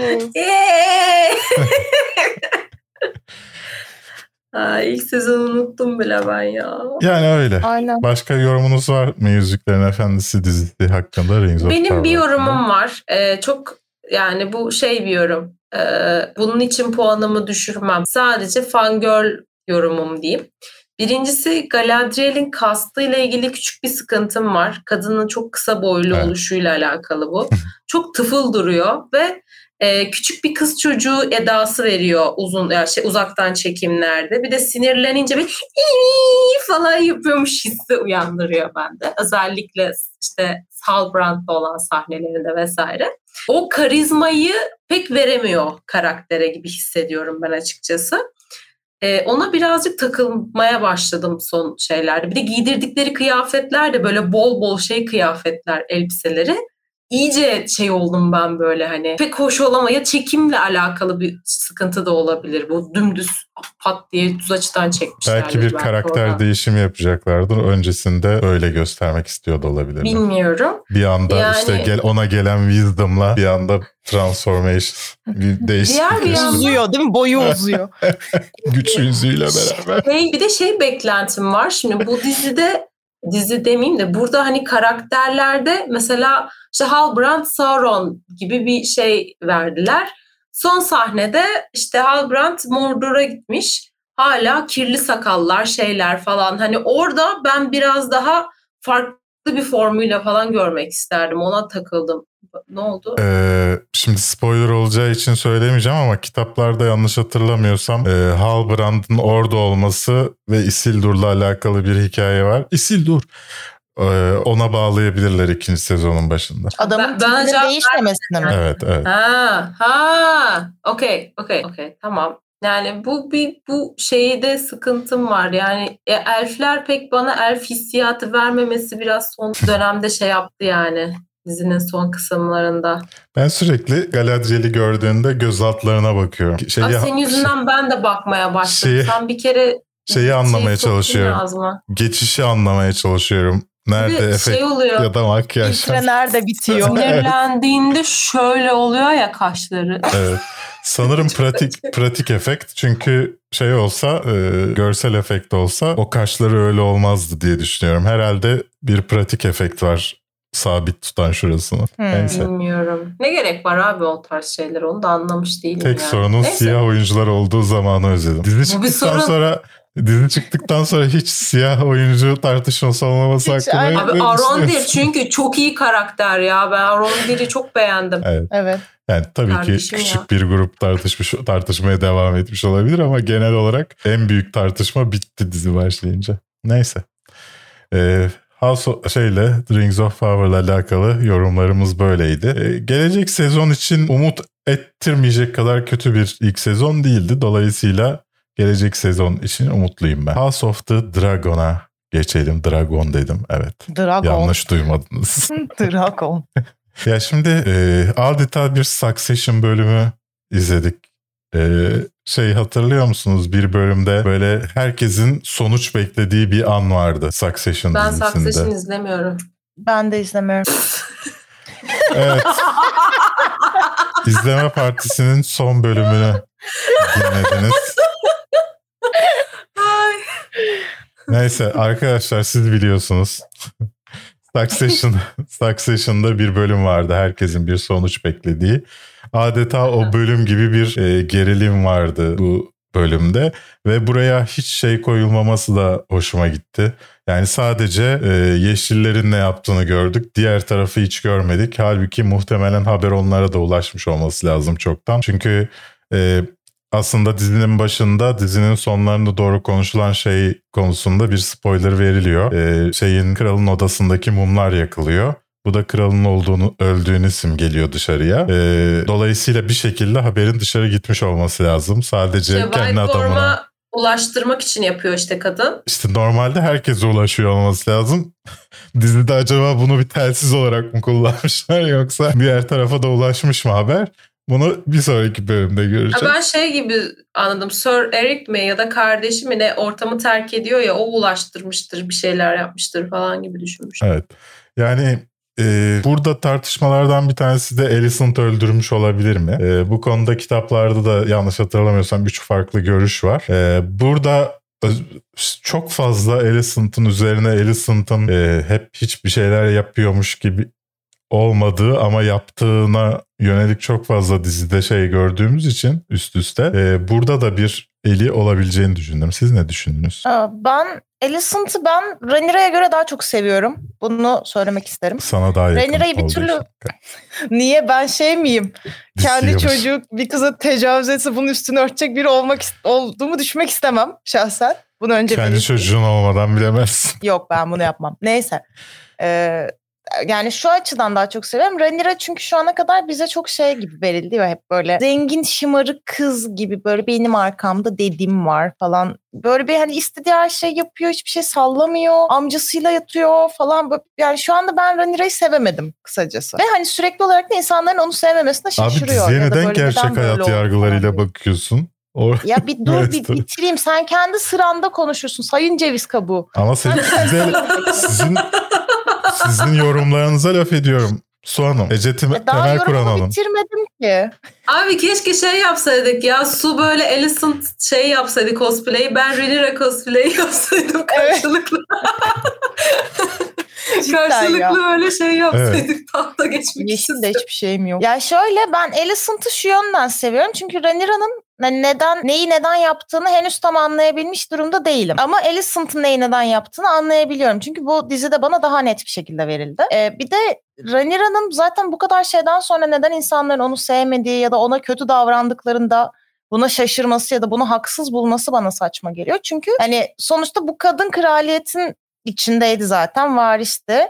Aa, ilk sezonu unuttum bile ben ya. Yani öyle. Aynen. Başka yorumunuz var mı Yüzüklerin Efendisi dizisi hakkında? Rings Benim bir hakkında? yorumum var. Ee, çok yani bu şey bir yorum. Ee, bunun için puanımı düşürmem. Sadece fangirl yorumum diyeyim. Birincisi Galadriel'in kastıyla ilgili küçük bir sıkıntım var. Kadının çok kısa boylu Evet. oluşuyla alakalı bu. (laughs) çok tıfıl duruyor ve e, küçük bir kız çocuğu edası veriyor uzun yani şey uzaktan çekimlerde. Bir de sinirlenince bir falan yapıyormuş hissi uyandırıyor bende. Özellikle işte Halbrand'da olan sahnelerinde vesaire. O karizmayı pek veremiyor karaktere gibi hissediyorum ben açıkçası. Ee, ona birazcık takılmaya başladım son şeylerde. Bir de giydirdikleri kıyafetler de böyle bol bol şey kıyafetler, elbiseleri. İyice şey oldum ben böyle hani. Pek hoş olamıyor. Ya çekimle alakalı bir sıkıntı da olabilir. Bu dümdüz pat diye düz açıdan çekmişler. Belki bir karakter değişimi yapacaklardır. Öncesinde öyle göstermek istiyor da olabilir. Bilmiyorum. Bir anda Yani- işte gel ona gelen wisdom'la bir anda transformation (laughs) bir değişiklik. Diğer bir yandan- Uzuyor değil mi? Boyu (laughs) uzuyor. Güç yüzüyle beraber. Şey, bir de şey beklentim var. Şimdi bu dizide dizi demeyeyim de burada hani karakterlerde mesela işte Halbrand Sauron gibi bir şey verdiler. Son sahnede işte Halbrand Mordor'a gitmiş. Hala kirli sakallar şeyler falan. Hani orada ben biraz daha farklı bir formuyla falan görmek isterdim. Ona takıldım. Ne oldu? Ee, şimdi spoiler olacağı için söylemeyeceğim ama kitaplarda yanlış hatırlamıyorsam e, Halbrand'ın orada olması ve Isildur'la alakalı bir hikaye var. Isildur. Ee, ona bağlayabilirler ikinci sezonun başında. Adamın Ben- ben değişmemesine mi? Evet, evet. Ha, ha. Okey, okey, okey. Tamam. Yani bu bir bu şeyde sıkıntım var. Yani e, elfler pek bana elf hissiyatı vermemesi biraz son dönemde şey yaptı yani dizinin son kısımlarında. Ben sürekli Galadriel'i gördüğünde göz altlarına bakıyorum. Şeyi, Aa, senin yüzünden ben de bakmaya başladım. Şeyi- Sen bir kere şeyi anlamaya soktun çalışıyorum. Geçişi anlamaya çalışıyorum. Nerede efekt şey oluyor. ya da makyaj. Filtre nerede bitiyor? (laughs) Sinirlendiğinde şöyle oluyor ya kaşları. Evet. Sanırım (laughs) pratik pratik efekt çünkü şey olsa e, görsel efekt olsa o kaşları öyle olmazdı diye düşünüyorum. Herhalde bir pratik efekt var sabit tutan şurasını. Hmm. Neyse. Bilmiyorum. Ne gerek var abi o tarz şeyler onu da anlamış değilim Tek yani. sorunun Neyse. siyah oyuncular olduğu zamanı özledim. Dizi Bu bir çıktıktan sorun. sonra dizi çıktıktan sonra hiç siyah oyuncu tartışması olmaması Hiç, hakkında Abi Arondir düşünüyorsun? çünkü çok iyi karakter ya. Ben Arondir'i çok beğendim. Evet. Evet. Yani tabii Kardeşim ki ya. küçük bir grup tartışmış tartışmaya devam etmiş olabilir ama genel olarak en büyük tartışma bitti dizi başlayınca. Neyse. Ee, House of, şeyle Rings of Power'la alakalı yorumlarımız böyleydi. Ee, gelecek sezon için umut ettirmeyecek kadar kötü bir ilk sezon değildi. Dolayısıyla gelecek sezon için umutluyum ben. House of the Dragon'a geçelim. Dragon dedim. Evet. Dragon. Yanlış duymadınız. (laughs) Dragon. (laughs) Ya şimdi e, adeta bir Succession bölümü izledik. E, şey hatırlıyor musunuz bir bölümde böyle herkesin sonuç beklediği bir an vardı Succession Ben dizisinde. Succession izlemiyorum. Ben de izlemiyorum. Evet. İzleme Partisi'nin son bölümünü dinlediniz. Neyse arkadaşlar siz biliyorsunuz. Succession, Succession'da bir bölüm vardı. Herkesin bir sonuç beklediği. Adeta o bölüm gibi bir e, gerilim vardı bu bölümde. Ve buraya hiç şey koyulmaması da hoşuma gitti. Yani sadece e, yeşillerin ne yaptığını gördük. Diğer tarafı hiç görmedik. Halbuki muhtemelen haber onlara da ulaşmış olması lazım çoktan. Çünkü e, aslında dizinin başında dizinin sonlarında doğru konuşulan şey konusunda bir spoiler veriliyor. Ee, şeyin kralın odasındaki mumlar yakılıyor. Bu da kralın olduğunu öldüğünü simgeliyor dışarıya. Ee, dolayısıyla bir şekilde haberin dışarı gitmiş olması lazım. Sadece İşte kendi adamına. Ulaştırmak için yapıyor işte kadın. İşte normalde herkese ulaşıyor olması lazım. (laughs) Dizide acaba bunu bir telsiz olarak mı kullanmışlar yoksa diğer tarafa da ulaşmış mı haber? Bunu bir sonraki bölümde göreceğiz. Ben şey gibi anladım. Sir Eric mi ya da kardeşi mi ne ortamı terk ediyor ya o ulaştırmıştır bir şeyler yapmıştır falan gibi düşünmüş. Evet. Yani e, burada tartışmalardan bir tanesi de Alicent öldürmüş olabilir mi? E, bu konuda kitaplarda da yanlış hatırlamıyorsam üç farklı görüş var. E, burada çok fazla Alicent'ın üzerine Alicent'ın e, hep hiçbir şeyler yapıyormuş gibi olmadığı ama yaptığına yönelik çok fazla dizide şey gördüğümüz için üst üste e, burada da bir eli olabileceğini düşündüm. Siz ne düşündünüz? Ben Alicent'ı ben Rhaenyra'ya göre daha çok seviyorum. Bunu söylemek isterim. Sana daha yakın Rhaenyra'yı bir türlü-. (laughs) Niye ben şey miyim? Kendi çocuğu bir kıza tecavüz etse bunun üstünü örtecek biri olmak olduğumu düşünmek istemem şahsen. Bunu önce Kendi çocuğun olmadan bilemezsin. Yok ben bunu yapmam. Neyse. Ee, yani şu açıdan daha çok seviyorum. Rhaenyra çünkü şu ana kadar bize çok şey gibi verildi ve hep böyle zengin şımarık kız gibi böyle benim arkamda dediğim var falan. Böyle bir hani istediği her şey yapıyor, hiçbir şey sallamıyor, amcasıyla yatıyor falan. Yani şu anda ben Rhaenyra'yı sevemedim kısacası. Ve hani sürekli olarak da insanların onu sevmemesine Abi şaşırıyor. diziye ya neden gerçek neden hayat yargılarıyla bakıyorsun? O... Ya bir (laughs) dur bir bitireyim. Sen kendi sıranda konuşuyorsun. Sayın ceviz kabuğu. Ama sen, size, (laughs) sizin sizin yorumlarınıza laf ediyorum. Su Hanım, Ece Tim- E daha Temel Kur'an Hanım. bitirmedim ki. Abi keşke şey yapsaydık ya. Su böyle Alicent şey yapsaydı cosplay. Ben Rhaenyra cosplay (laughs) yapsaydım karşılıklı. karşılıklı ya. böyle şey yapsaydık. Tahta geçmek Yeşil de hiçbir şeyim yok. Ya şöyle ben Alicent'ı şu yönden seviyorum. Çünkü Rhaenyra'nın ne- neden neyi neden yaptığını henüz tam anlayabilmiş durumda değilim. Ama Alicent'ın neyi neden yaptığını anlayabiliyorum. Çünkü bu dizide bana daha net bir şekilde verildi. Ee, bir de Rhaenyra'nın zaten bu kadar şeyden sonra neden insanların onu sevmediği ya da ona kötü davrandıklarında buna şaşırması ya da bunu haksız bulması bana saçma geliyor. Çünkü hani sonuçta bu kadın kraliyetin içindeydi zaten varisti.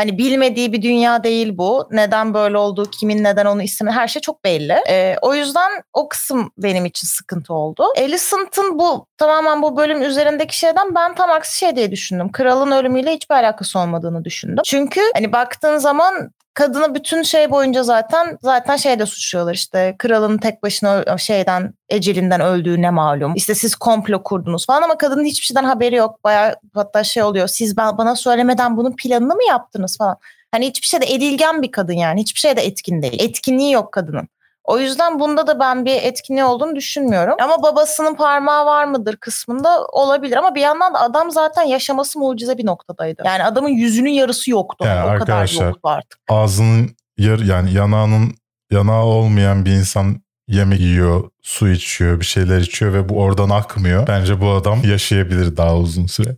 Hani bilmediği bir dünya değil bu. Neden böyle olduğu, kimin neden onu istemi her şey çok belli. Ee, o yüzden o kısım benim için sıkıntı oldu. Alicent'ın bu tamamen bu bölüm üzerindeki şeyden ben tam aksi şey diye düşündüm. Kralın ölümüyle hiçbir alakası olmadığını düşündüm. Çünkü hani baktığın zaman kadını bütün şey boyunca zaten zaten şeyde suçluyorlar işte kralın tek başına şeyden ecelinden öldüğü ne malum. İşte siz komplo kurdunuz falan ama kadının hiçbir şeyden haberi yok. Bayağı hatta şey oluyor. Siz ba- bana söylemeden bunun planını mı yaptınız falan. Hani hiçbir şeyde edilgen bir kadın yani. Hiçbir şeyde etkin değil. Etkinliği yok kadının. O yüzden bunda da ben bir etkinliği olduğunu düşünmüyorum. Ama babasının parmağı var mıdır kısmında olabilir. Ama bir yandan da adam zaten yaşaması mucize bir noktadaydı. Yani adamın yüzünün yarısı yoktu. Yani o kadar yoktu artık. Ağzının yar, yani yanağının yanağı olmayan bir insan yemek yiyor, su içiyor, bir şeyler içiyor ve bu oradan akmıyor. Bence bu adam yaşayabilir daha uzun süre.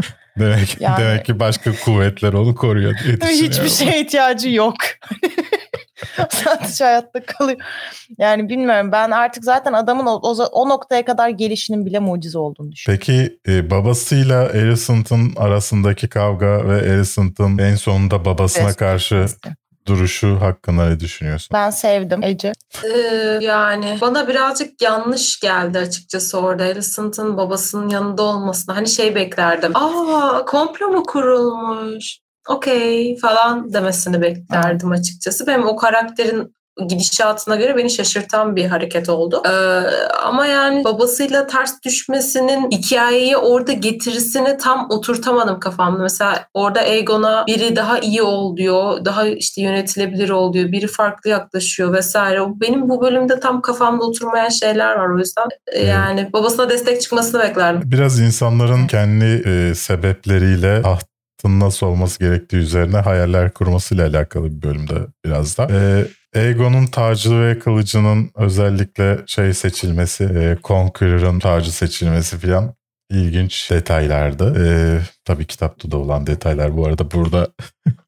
(laughs) demek, Yani- demek ki başka kuvvetler onu koruyor diye. Hiçbir şeye ihtiyacı yok. (laughs) (laughs) Sadece hayatta kalıyor. Yani bilmiyorum ben artık zaten adamın o, o, o noktaya kadar gelişinin bile mucize olduğunu düşünüyorum. Peki e, babasıyla Alicent'ın arasındaki kavga ve Alicent'ın en sonunda babasına Evet. karşı duruşu hakkında ne düşünüyorsun? Ben sevdim Ece. Ee, yani bana birazcık yanlış geldi açıkçası orada Alicent'ın babasının yanında olmasına. Hani şey beklerdim. Aa komplo mu kurulmuş? Okey falan demesini beklerdim açıkçası. Benim o karakterin gidişatına göre beni şaşırtan bir hareket oldu. Ee, ama yani babasıyla ters düşmesinin hikayeyi orada getirisini tam oturtamadım kafamda. Mesela orada Aegon'a biri daha iyi ol diyor, daha işte yönetilebilir ol diyor, biri farklı yaklaşıyor vesaire. Benim bu bölümde tam kafamda oturmayan şeyler var o yüzden. e, Yani babasına destek çıkmasını beklerdim. Biraz insanların kendi e, sebepleriyle tahtın nasıl olması gerektiği üzerine hayaller kurmasıyla alakalı bir bölümde biraz da. E, Aegon'un tacı ve kılıcının özellikle şey seçilmesi, e, Conqueror'ın tacı seçilmesi falan ilginç detaylardı. E, tabii kitapta da olan detaylar bu arada burada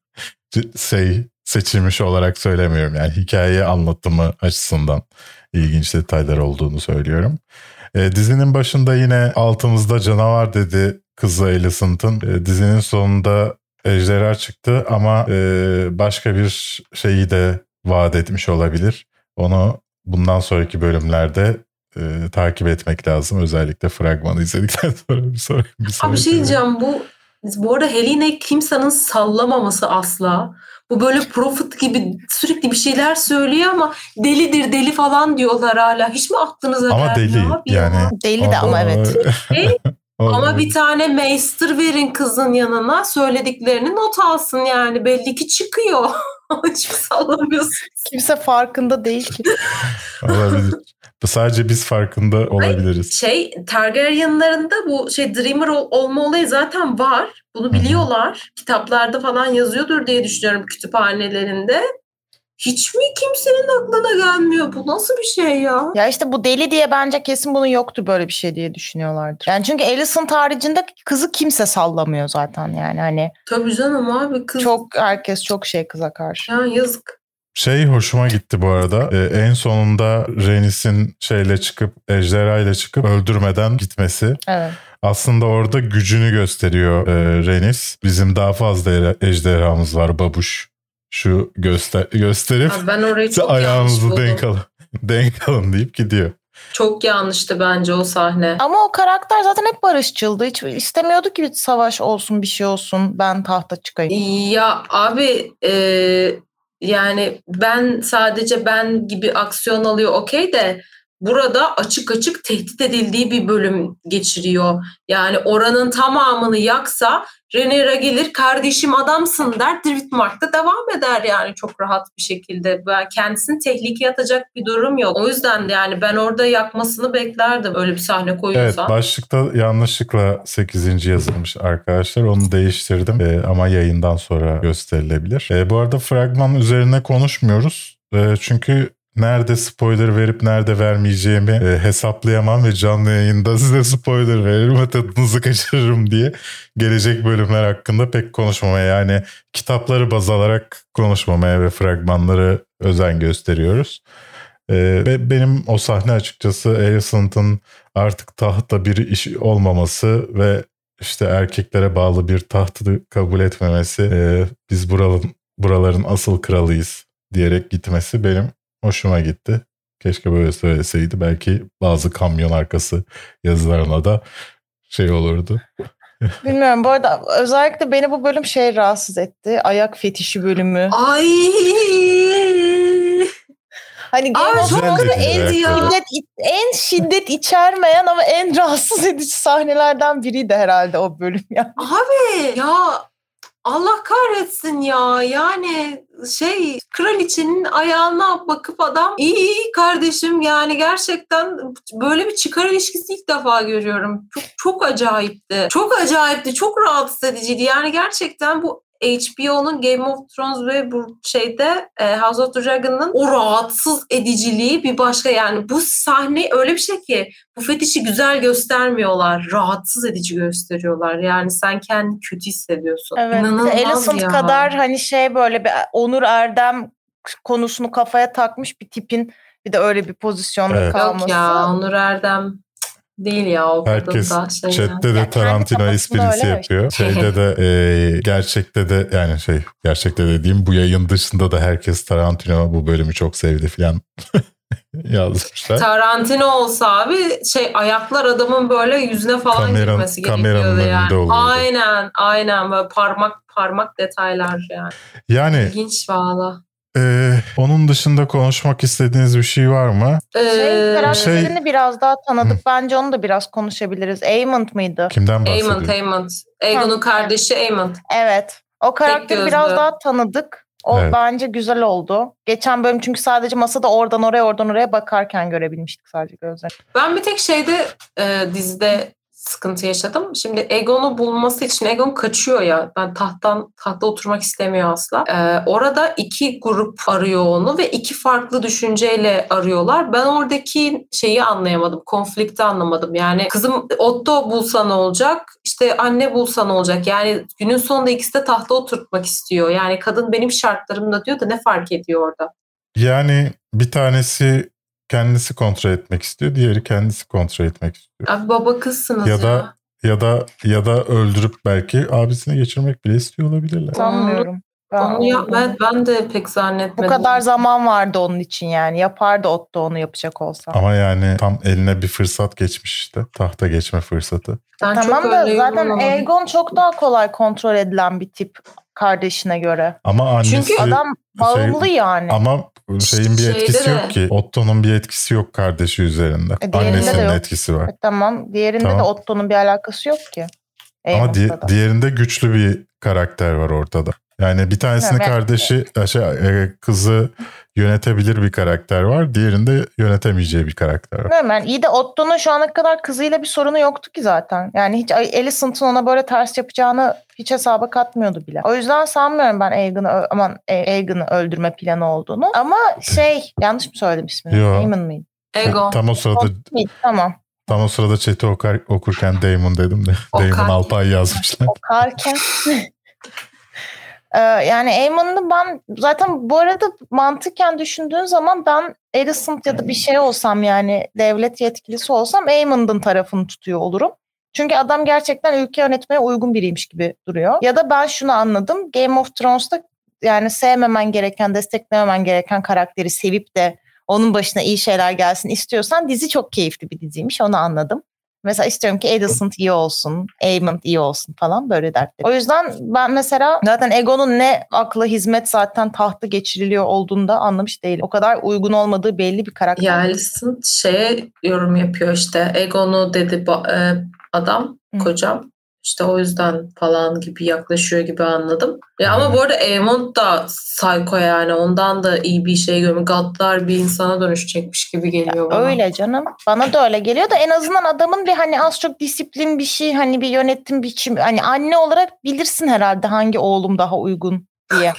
(laughs) şey seçilmiş olarak söylemiyorum. Yani hikaye anlatımı açısından ilginç detaylar olduğunu söylüyorum. E, dizinin başında yine altımızda canavar dedi kızı Alicent'ın. E, dizinin sonunda ejderha çıktı ama e, başka bir şeyi de vaat etmiş olabilir. Onu bundan sonraki bölümlerde e, takip etmek lazım. Özellikle fragmanı izledikten (laughs) sonra bir sonraki bir Abi bir sonraki şey diyeceğim bu bu arada Helene kimsenin sallamaması asla. Bu böyle prophet gibi sürekli bir şeyler söylüyor ama delidir deli falan diyorlar hala. Hiç mi aklınıza Ama gelmiyor deli abi ya? yani. Deli de ama evet. (laughs) O- Ama bir tane meister verin kızın yanına söylediklerini not alsın yani belli ki çıkıyor. (laughs) Hiç mi sallamıyorsun? Kimse farkında değil ki. (laughs) olabilir. Sadece biz farkında olabiliriz. Şey Targaryen'larında bu şey Dreamer ol- olma olayı zaten var. Bunu biliyorlar. Kitaplarda falan yazıyordur diye düşünüyorum kütüphanelerinde. Hiç mi kimsenin aklına gelmiyor? Bu nasıl bir şey ya? Ya işte bu deli diye bence kesin bunun yoktu böyle bir şey diye düşünüyorlardır. Yani çünkü Alicent haricinde kızı kimse sallamıyor zaten yani hani Tabii canım abi kız. çok herkes çok şey kıza karşı. Ya yazık. Şey hoşuma gitti bu arada. Ee, en sonunda Rhaenys'in şeyle çıkıp ejderha ile çıkıp öldürmeden gitmesi. Evet. Aslında orada gücünü gösteriyor e, Rhaenys. Bizim daha fazla ejderhamız var babuş. Şu göster gösterip Abi ben orayı (laughs) çok buldum. denk alın. (laughs) denk alın deyip gidiyor. Çok yanlıştı bence o sahne. Ama o karakter zaten hep barışçıldı. Hiç istemiyordu ki bir savaş olsun bir şey olsun ben tahta çıkayım. Ya abi e, yani ben sadece ben gibi aksiyon alıyor okey de burada açık açık tehdit edildiği bir bölüm geçiriyor. Yani oranın tamamını yaksa Rhaenyra gelir kardeşim adamsın der Driftmark'ta devam eder yani çok rahat bir şekilde. Kendisini tehlikeye atacak bir durum yok. O yüzden de yani ben orada yakmasını beklerdim öyle bir sahne Evet koyuyorsa. başlıkta yanlışlıkla 8. yazılmış arkadaşlar. Onu değiştirdim Ee, ama yayından sonra gösterilebilir. Ee, bu arada fragman üzerine konuşmuyoruz. Ee, çünkü nerede spoiler verip nerede vermeyeceğimi e, hesaplayamam ve canlı yayında (laughs) size spoiler veririm ve tadınızı kaçırırım diye gelecek bölümler hakkında pek konuşmamaya yani kitapları baz alarak konuşmamaya ve fragmanları özen gösteriyoruz. Ee, ve benim o sahne açıkçası Alicent'ın artık tahta bir iş olmaması ve işte erkeklere bağlı bir tahtı kabul etmemesi e, biz buraların, buraların asıl kralıyız diyerek gitmesi benim hoşuma gitti. Keşke böyle söyleseydi. Belki bazı kamyon arkası yazılarına da şey olurdu. (laughs) Bilmiyorum bu arada özellikle beni bu bölüm şey rahatsız etti. Ayak fetişi bölümü. Ay Hani Game of Thrones'da en, şiddet, en şiddet içermeyen ama en rahatsız edici sahnelerden biriydi herhalde o bölüm ya. Abi ya Allah kahretsin ya yani şey kraliçenin ayağına bakıp adam iyi iyi kardeşim yani gerçekten böyle bir çıkar ilişkisi ilk defa görüyorum. Çok çok acayipti. Çok acayipti. Çok rahatsız ediciydi. Yani gerçekten bu HBO'nun Game of Thrones ve bu şeyde e, House of Dragon'ın o rahatsız ediciliği bir başka yani bu sahne öyle bir şey ki bu fetişi güzel göstermiyorlar. Rahatsız edici gösteriyorlar. Yani sen kendini kötü hissediyorsun. Evet. İnanılmaz Alicent ya. kadar hani şey böyle bir Onur Erdem konusunu kafaya takmış bir tipin bir de öyle bir pozisyonda Evet. kalması. Yok ya Onur Erdem değil ya o Herkes şey ya. chatte de kendi Tarantino kafasında esprisi yapıyor. Şeyde de e, gerçekte de yani şey gerçekte dediğim bu yayın dışında da herkes Tarantino bu bölümü çok sevdi filan (laughs) yazmışlar. Tarantino olsa abi şey ayaklar adamın böyle yüzüne falan Kameranın- girmesi gerekiyordu yani. olurdu. Aynen aynen böyle parmak parmak detaylar yani. Yani İlginç valla. E, onun dışında konuşmak istediğiniz bir şey var mı? Ee, Şey, karakterini şey- biraz daha tanıdık. Bence onu da biraz konuşabiliriz. Aemond mıydı? Kimden bahsediyor? Aemond, Aemond. Aegon'un kardeşi Aemond. Evet. O karakteri biraz daha tanıdık. O Evet. bence güzel oldu. Geçen bölüm çünkü sadece masada oradan oraya oradan oraya bakarken görebilmiştik sadece gözlerini. Ben bir tek şeyde e, dizide sıkıntı yaşadım. Şimdi Egon'u bulması için Egon kaçıyor ya. Ben tahttan tahta oturmak istemiyor asla. E, orada iki grup arıyor onu ve iki farklı düşünceyle arıyorlar. Ben oradaki şeyi anlayamadım. Konflikti anlamadım. Yani kızım Otto bulsa ne olacak? İşte anne bulsa ne olacak? Yani günün sonunda ikisi de tahta oturtmak istiyor. Yani kadın benim şartlarımda diyor da ne fark ediyor orada? Yani bir tanesi kendisi kontrol etmek istiyor, diğeri kendisi kontrol etmek istiyor. Abi baba kızsınız ya. Ya da ya da ya da öldürüp belki abisine geçirmek bile istiyor olabilirler. Sanmıyorum. Ben, Onu ya, ben, ben de pek Bu zannetmedim. kadar zaman vardı onun için yani. Yapardı Otto onu yapacak olsa. Ama yani tam eline bir fırsat geçmiş işte. Tahta geçme fırsatı. Ben Tamam da zaten yorumlamadım. Aegon çok daha kolay kontrol edilen bir tip kardeşine göre. Ama annesi Çünkü Adam bağımlı yani. ama şeyin bir Şeyde etkisi de- yok ki. Otto'nun bir etkisi yok kardeşi üzerinde. E, diğerinde de Annesinin yok. etkisi var. E, tamam. Diğerinde Tamam. de Otto'nun bir alakası yok ki. Ama di- da. diğerinde güçlü bir karakter var ortada. Yani bir tanesinin Evet. kardeşi şey, e, kızı yönetebilir bir karakter var. Diğerinde yönetemeyeceği bir karakter var. Hemen iyi de Otto'nun şu ana kadar kızıyla bir sorunu yoktu ki zaten. Yani hiç Alicent'ın ona böyle ters yapacağını hiç hesaba katmıyordu bile. O yüzden sanmıyorum ben Aegon'u aman e, Aegon'u öldürme planı olduğunu. Ama şey yanlış mı söyledim ismini? Yo. Aemon mıydı? Ego. Tam o sırada? Tamam. tam o sırada chat'i okurken Damon dedim de. Damon Alpay yazmışlar. Okarken. (laughs) Ee, yani Aemon'u ben zaten bu arada mantıken düşündüğün zaman ben Alicent ya da bir şey olsam yani devlet yetkilisi olsam Aemon'un tarafını tutuyor olurum. Çünkü adam gerçekten ülke yönetmeye uygun biriymiş gibi duruyor. Ya da ben şunu anladım. Game of Thrones'ta yani sevmemen gereken, desteklememen gereken karakteri sevip de onun başına iyi şeyler gelsin istiyorsan dizi çok keyifli bir diziymiş. Onu anladım. Mesela istiyorum ki Alicent iyi olsun, Aemond iyi olsun falan böyle dertler. O yüzden ben mesela zaten Egon'un ne akla hizmet zaten tahtı geçiriliyor olduğunu da anlamış değilim. O kadar uygun olmadığı belli bir karakter. Ya Alicent şeye yorum yapıyor işte. Egon'u dedi e, adam, kocam. İşte o yüzden falan gibi yaklaşıyor gibi anladım. Ya ama bu arada Aemond da psycho yani. Ondan da iyi bir şey görmüyor. Gaddar bir insana dönüşecekmiş gibi geliyor bana. Öyle canım. Bana da öyle geliyor da en azından adamın bir hani az çok disiplin bir şey hani bir yönetim biçimi hani anne olarak bilirsin herhalde hangi oğlum daha uygun diye.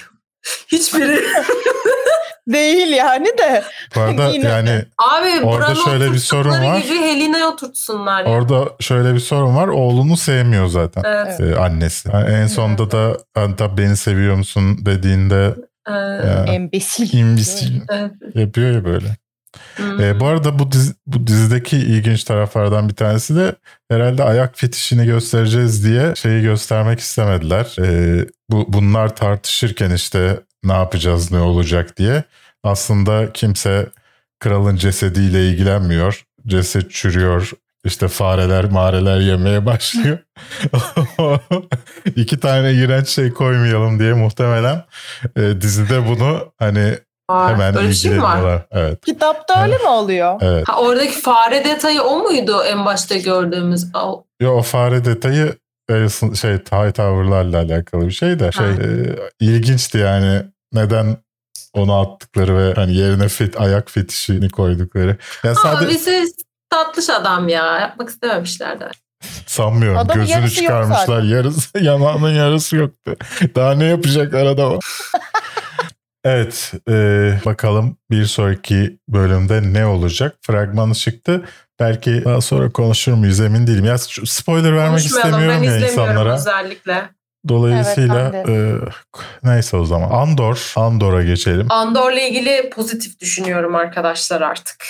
Hiçbiri. (laughs) Değil yani de. Bu arada (laughs) Yine. yani Abi Orada şöyle bir sorun var. gibi Helena'ya oturtsunlar. ya. orada şöyle bir sorun var. Oğlunu sevmiyor zaten. Evet. e, annesi. Yani en sonunda da hani tabii beni seviyor musun dediğinde Ee, ya, Embesil. imbisil evet. yapıyor ya böyle. Hmm. E, bu arada bu, dizi, bu dizideki ilginç taraflardan bir tanesi de herhalde ayak fetişini göstereceğiz diye şeyi göstermek istemediler. E, bu Bunlar tartışırken işte ne yapacağız ne olacak diye aslında kimse kralın cesediyle ilgilenmiyor. Ceset çürüyor. İşte fareler mareler yemeye başlıyor. (laughs) İki tane iğrenç şey koymayalım diye muhtemelen e, dizide bunu hani Var. hemen Böyle bir şey mi var? Evet. Kitapta öyle mi oluyor? Evet. Ha, oradaki fare detayı o muydu en başta gördüğümüz? Yo, o fare detayı Harrison- şey High Tower'larla alakalı bir şey de şey Ha. e, ilginçti yani neden onu attıkları ve hani yerine fit, ayak fetişini koydukları. Ya Ama sadece bize tatlış adam ya. Yapmak istememişler de. sanmıyorum Adamın gözünü çıkarmışlar yarısı (laughs) yanağının yarısı yoktu. Daha ne yapacaklar adama? (laughs) Evet e, bakalım bir sonraki bölümde ne olacak? Fragmanı çıktı. Belki daha sonra konuşur muyuz emin değilim. Ya spoiler vermek istemiyorum Ben ya izlemiyorum insanlara. özellikle. Dolayısıyla Evet, e, neyse o zaman Andor, Andor'a geçelim. Andor'la ilgili pozitif düşünüyorum arkadaşlar artık.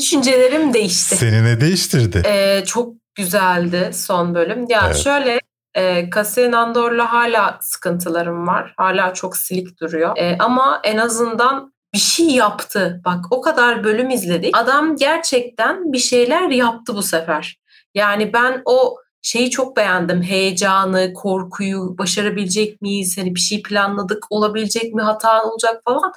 Düşüncelerim değişti. Seni ne değiştirdi? Ee, çok güzeldi son bölüm. Ya Evet. şöyle e, Cassian Andor'la hala sıkıntılarım var. Hala çok silik duruyor. E, ama en azından bir şey yaptı. Bak o kadar bölüm izledik. Adam gerçekten bir şeyler yaptı bu sefer. Yani ben o şeyi çok beğendim. Heyecanı, korkuyu, başarabilecek miyiz? Hani bir şey planladık, olabilecek mi, hata olacak falan.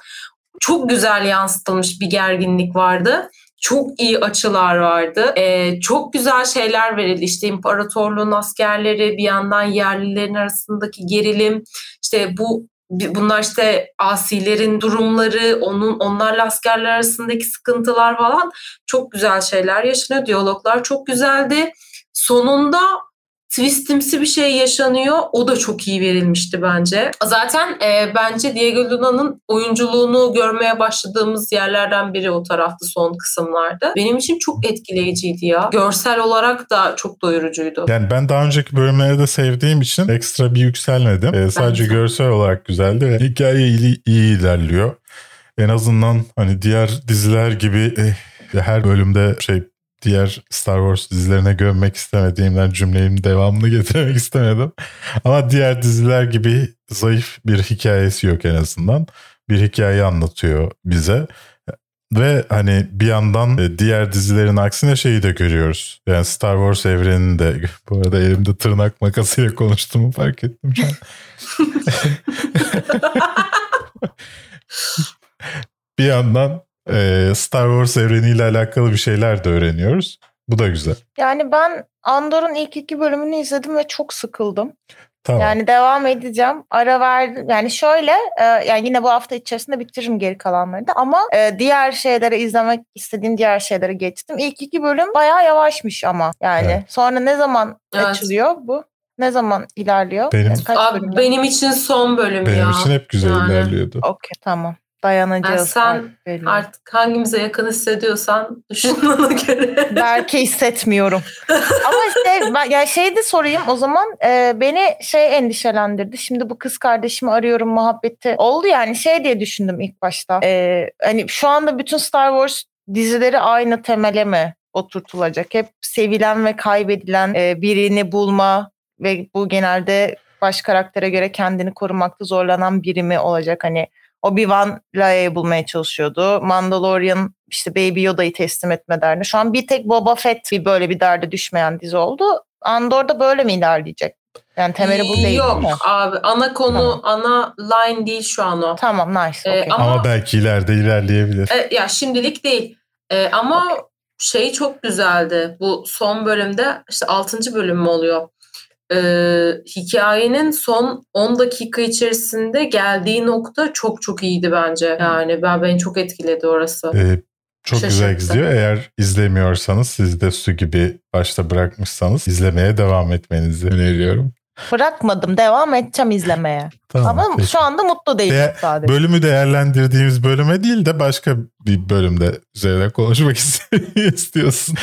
Çok güzel yansıtılmış bir gerginlik vardı. Çok iyi açılar vardı. Ee, çok güzel şeyler verildi. İşte imparatorluğun askerleri, bir yandan yerlilerin arasındaki gerilim. İşte bu bunlar işte asilerin durumları, onun onlarla askerler arasındaki sıkıntılar falan çok güzel şeyler yaşanıyor. Diyaloglar çok güzeldi. Sonunda twistimsi bir şey yaşanıyor. O da çok iyi verilmişti bence. Zaten e, bence Diego Luna'nın oyunculuğunu görmeye başladığımız yerlerden biri o tarafta son kısımlarda. Benim için çok etkileyiciydi ya. Görsel olarak da çok doyurucuydu. Yani ben daha önceki bölümleri de sevdiğim için ekstra bir yükselmedim. E, sadece de. görsel olarak güzeldi ve hikaye iyi, iyi ilerliyor. En azından hani diğer diziler gibi eh, her bölümde şey diğer Star Wars dizilerine gömmek istemediğimden cümlenin devamını (laughs) getirmek istemedim. Ama diğer diziler gibi zayıf bir hikayesi yok en azından. Bir hikaye anlatıyor bize. Ve hani bir yandan e, diğer dizilerin aksine şeyi de görüyoruz. Yani Star Wars evreninde (laughs) bu arada elimde tırnak makasıyla konuştuğumu fark ettim şu an. (laughs) bir yandan e, Star Wars evreniyle alakalı bir şeyler de öğreniyoruz. Bu da güzel. Yani ben Andor'un ilk iki bölümünü izledim ve çok sıkıldım. Tamam. Yani devam edeceğim. Ara verdim. Yani şöyle e, yani yine bu hafta içerisinde bitiririm geri kalanları da ama e, diğer şeyleri izlemek istediğim diğer şeyleri geçtim. İlk iki bölüm bayağı yavaşmış ama yani. Evet. Sonra ne zaman Evet. açılıyor bu? Ne zaman ilerliyor? Benim- Yani kaç Abi benim için son bölüm Benim ya. için hep güzel Yani. ilerliyordu. Okey tamam. Dayanacağız. Yani sen artık belli. Artık hangimize yakın hissediyorsan düşün ona (laughs) göre. Belki hissetmiyorum. (laughs) Ama işte ben, ya şey de sorayım o zaman e, beni şey endişelendirdi. Şimdi bu kız kardeşimi arıyorum muhabbeti oldu yani şey diye düşündüm ilk başta. E, hani şu anda bütün Star Wars dizileri aynı temele mi oturtulacak? Hep sevilen ve kaybedilen e, birini bulma ve bu genelde baş karaktere göre kendini korumakta zorlanan biri mi olacak? Hani Obi-Wan Leia'yı bulmaya çalışıyordu. Mandalorian işte Baby Yoda'yı teslim etme derdi. Şu an bir tek Boba Fett bir böyle bir derde düşmeyen dizi oldu. Andor'da böyle mi ilerleyecek? Yani temeli bu değil Yok değil mi? abi ana konu Tamam. ana line değil şu an o. Tamam nice. Ee, okey. ama- Ama belki ileride ilerleyebilir. E, ya şimdilik değil. E, ama şey çok güzeldi. Bu son bölümde işte 6. bölüm mü oluyor? E, hikayenin son 10 dakika içerisinde geldiği nokta çok çok iyiydi bence. Yani ben beni çok etkiledi orası. Ee, çok güzel Şaşırttı. gidiyor. Eğer izlemiyorsanız siz de su gibi başta bırakmışsanız izlemeye devam etmenizi öneriyorum. Bırakmadım. Devam edeceğim izlemeye. Tamam. Ama peki. şu anda mutlu değilim Değer- sadece. Bölümü değerlendirdiğimiz bölüme değil de başka bir bölümde üzerine konuşmak (laughs) istiyorsun.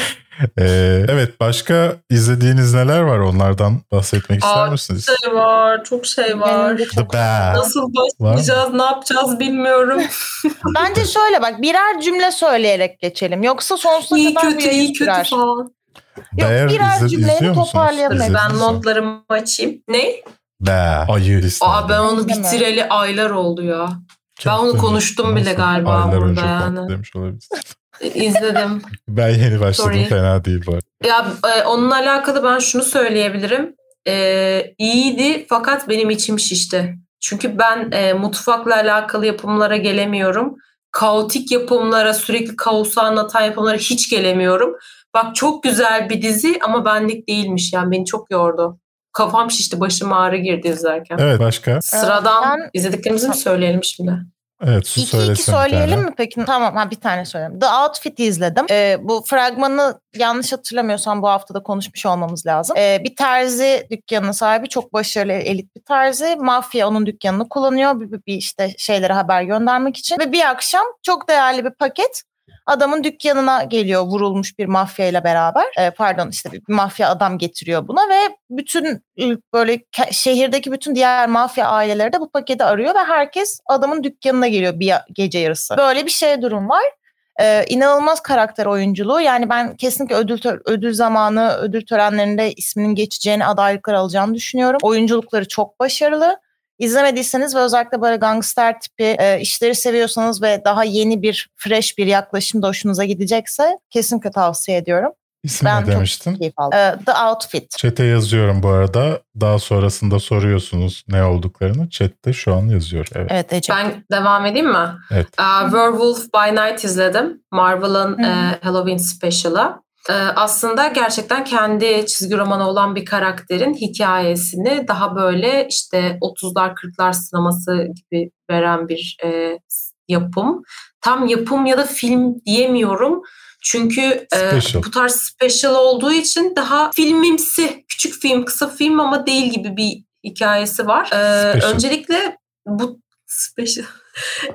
Ee, evet başka izlediğiniz neler var onlardan bahsetmek ister Aa, misiniz? Şey var, çok şey var. The çok- Bear. Nasıl başlayacağız, ne yapacağız bilmiyorum. (laughs) Bence şöyle bak birer cümle söyleyerek geçelim. Yoksa sonsuza iyi kadar kötü, yayın iyi kötü sürer. falan. Yok, Bear birer izle- musunuz? toparlayalım. Ben notlarımı açayım. Ne? Bear. Ayı. Aa ben onu bitireli aylar oldu ya. ben onu Çok konuştum bile galiba Aylar burada önce yani. demiş olabilir. İzledim. Ben yeni başladım Sorry. fena değil bu. Ya e, onunla alakalı ben şunu söyleyebilirim. E, iyiydi fakat benim içim şişti. Çünkü ben e, mutfakla alakalı yapımlara gelemiyorum. Kaotik yapımlara, sürekli kaosu anlatan yapımlara hiç gelemiyorum. Bak çok güzel bir dizi ama benlik değilmiş yani beni çok yordu. Kafam şişti, başım ağrı girdi izlerken. Evet başka? Sıradan Ben- izlediklerimizi mi söyleyelim şimdi? Evet su İki iki söyleyelim mi peki? Tamam ha bir tane söyleyeyim. The Outfit'i izledim. Ee, bu fragmanı yanlış hatırlamıyorsam bu haftada konuşmuş olmamız lazım. Ee, bir terzi dükkanının sahibi çok başarılı elit bir terzi. Mafya onun dükkanını kullanıyor. Bir, bir işte şeylere haber göndermek için. Ve bir akşam çok değerli bir paket adamın dükkanına geliyor vurulmuş bir mafya ile beraber. Ee, pardon işte bir mafya adam getiriyor buna ve bütün böyle şehirdeki bütün diğer mafya aileleri de bu paketi arıyor ve herkes adamın dükkanına geliyor bir gece yarısı. Böyle bir şey durum var. Ee, inanılmaz karakter oyunculuğu. Yani ben kesinlikle ödül ödül zamanı, ödül törenlerinde isminin geçeceğini, adaylıklar alacağını düşünüyorum. Oyunculukları çok başarılı. İzlemediyseniz ve özellikle böyle gangster tipi e, işleri seviyorsanız ve daha yeni bir, fresh bir yaklaşım da hoşunuza gidecekse kesinlikle tavsiye ediyorum. İsim Ben ne çok demiştin? keyif aldım. Ee, The Outfit. Chat'e yazıyorum bu arada. Daha sonrasında soruyorsunuz ne olduklarını. Chat'te şu an yazıyor. Evet. Evet Ece. Ben devam edeyim mi? Evet. Aa, Werewolf by Night izledim. Marvel'ın hı. e, Halloween special'ı. E, aslında gerçekten kendi çizgi romanı olan bir karakterin hikayesini daha böyle işte 30'lar 40'lar sineması gibi veren bir e, yapım. Tam yapım ya da film diyemiyorum. Çünkü e, Special. bu tarz special olduğu için daha filmimsi, küçük film, kısa film ama değil gibi bir hikayesi var. E, öncelikle bu special (laughs)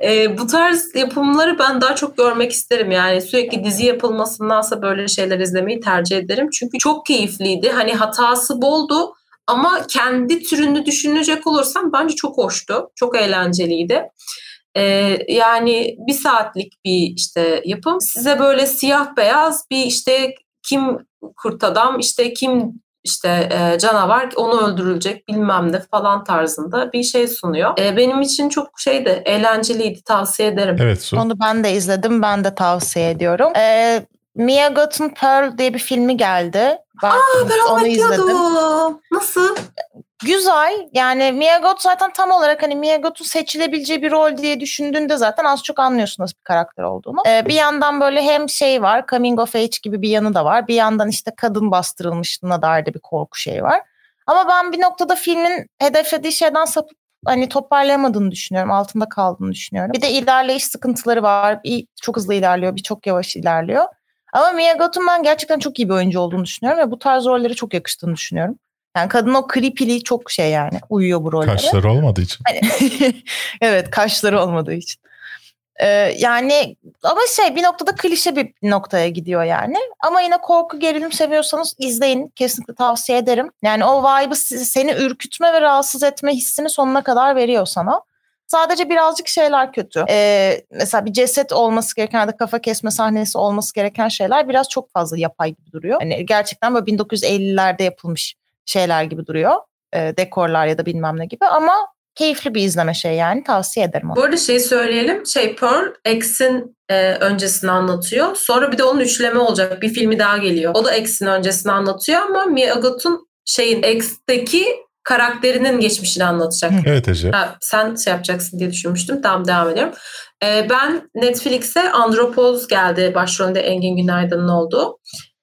e, bu tarz yapımları ben daha çok görmek isterim. Yani sürekli dizi yapılmasındansa böyle şeyler izlemeyi tercih ederim. Çünkü çok keyifliydi. Hani hatası boldu ama kendi türünü düşünecek olursam bence çok hoştu. Çok eğlenceliydi. E, yani bir saatlik bir işte yapım. Size böyle siyah beyaz bir işte kim kurt adam işte kim işte e, canavar onu öldürülecek bilmem ne falan tarzında bir şey sunuyor. E, benim için çok şeydi eğlenceliydi tavsiye ederim. Evet Su. Onu ben de izledim. Ben de tavsiye ediyorum. Ee, Mia Goth'un Pearl diye bir filmi geldi. Ben Ben onu izledim. Nasıl? Güzel. Yani Mia Goth zaten tam olarak hani Mia Goth'un seçilebileceği bir rol diye düşündüğünde zaten az çok anlıyorsun nasıl bir karakter olduğunu. Ee, bir yandan böyle hem şey var, coming of age gibi bir yanı da var. Bir yandan işte kadın bastırılmışlığına dair de bir korku şeyi var. Ama ben bir noktada filmin hedeflediği şeyden sapıp hani toparlayamadığını düşünüyorum. Altında kaldığını düşünüyorum. Bir de ilerleyiş sıkıntıları var. Bir, çok hızlı ilerliyor, bir çok yavaş ilerliyor. Ama Mia Goth'un ben gerçekten çok iyi bir oyuncu olduğunu düşünüyorum ve bu tarz rollere çok yakıştığını düşünüyorum. Yani kadın o creepy'liği çok şey yani uyuyor bu rollere. Kaşları olmadığı için. Hani, (laughs) evet kaşları olmadığı için. Ee, yani ama şey bir noktada klişe bir noktaya gidiyor yani. Ama yine korku gerilim seviyorsanız izleyin. Kesinlikle tavsiye ederim. Yani o vibe'ı seni ürkütme ve rahatsız etme hissini sonuna kadar veriyor sana. Sadece birazcık şeyler kötü. Ee, mesela bir ceset olması gereken ya da kafa kesme sahnesi olması gereken şeyler biraz çok fazla yapay gibi duruyor. Hani gerçekten böyle 1950'lerde yapılmış şeyler gibi duruyor. Ee, dekorlar ya da bilmem ne gibi ama keyifli bir izleme şey yani tavsiye ederim onu. Bu arada şey söyleyelim. Şey Pearl X'in e, öncesini anlatıyor. Sonra bir de onun üçleme olacak. Bir filmi daha geliyor. O da X'in öncesini anlatıyor ama Mia Goth'un şeyin X'teki karakterinin geçmişini anlatacak. Evet Ece. Ha, sen şey yapacaksın diye düşünmüştüm. Tamam devam ediyorum. Ee, ben Netflix'e Andropoz geldi. Başrolünde Engin Günaydın'ın olduğu.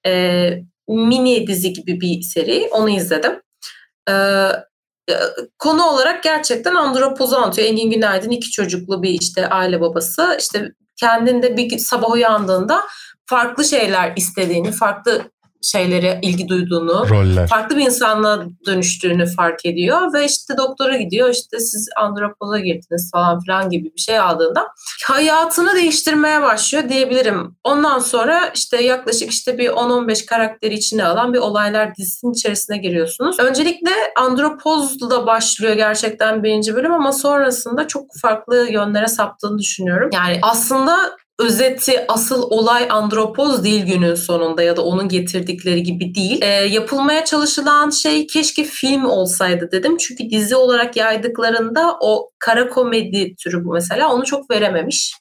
Ee, mini dizi gibi bir seri. Onu izledim. Ee, konu olarak gerçekten andropozu anlatıyor. Engin Günaydın iki çocuklu bir işte aile babası. İşte kendinde bir sabah uyandığında farklı şeyler istediğini, farklı şeylere ilgi duyduğunu, Roller. farklı bir insanla dönüştüğünü fark ediyor ve işte doktora gidiyor işte siz andropoza girdiniz falan filan gibi bir şey aldığında hayatını değiştirmeye başlıyor diyebilirim. Ondan sonra işte yaklaşık işte bir 10-15 karakteri içine alan bir olaylar dizisinin içerisine giriyorsunuz. Öncelikle andropozla başlıyor gerçekten birinci bölüm ama sonrasında çok farklı yönlere saptığını düşünüyorum. Yani aslında özeti asıl olay andropoz değil günün sonunda ya da onun getirdikleri gibi değil. E, yapılmaya çalışılan şey keşke film olsaydı dedim. Çünkü dizi olarak yaydıklarında o kara komedi türü bu mesela onu çok verememiş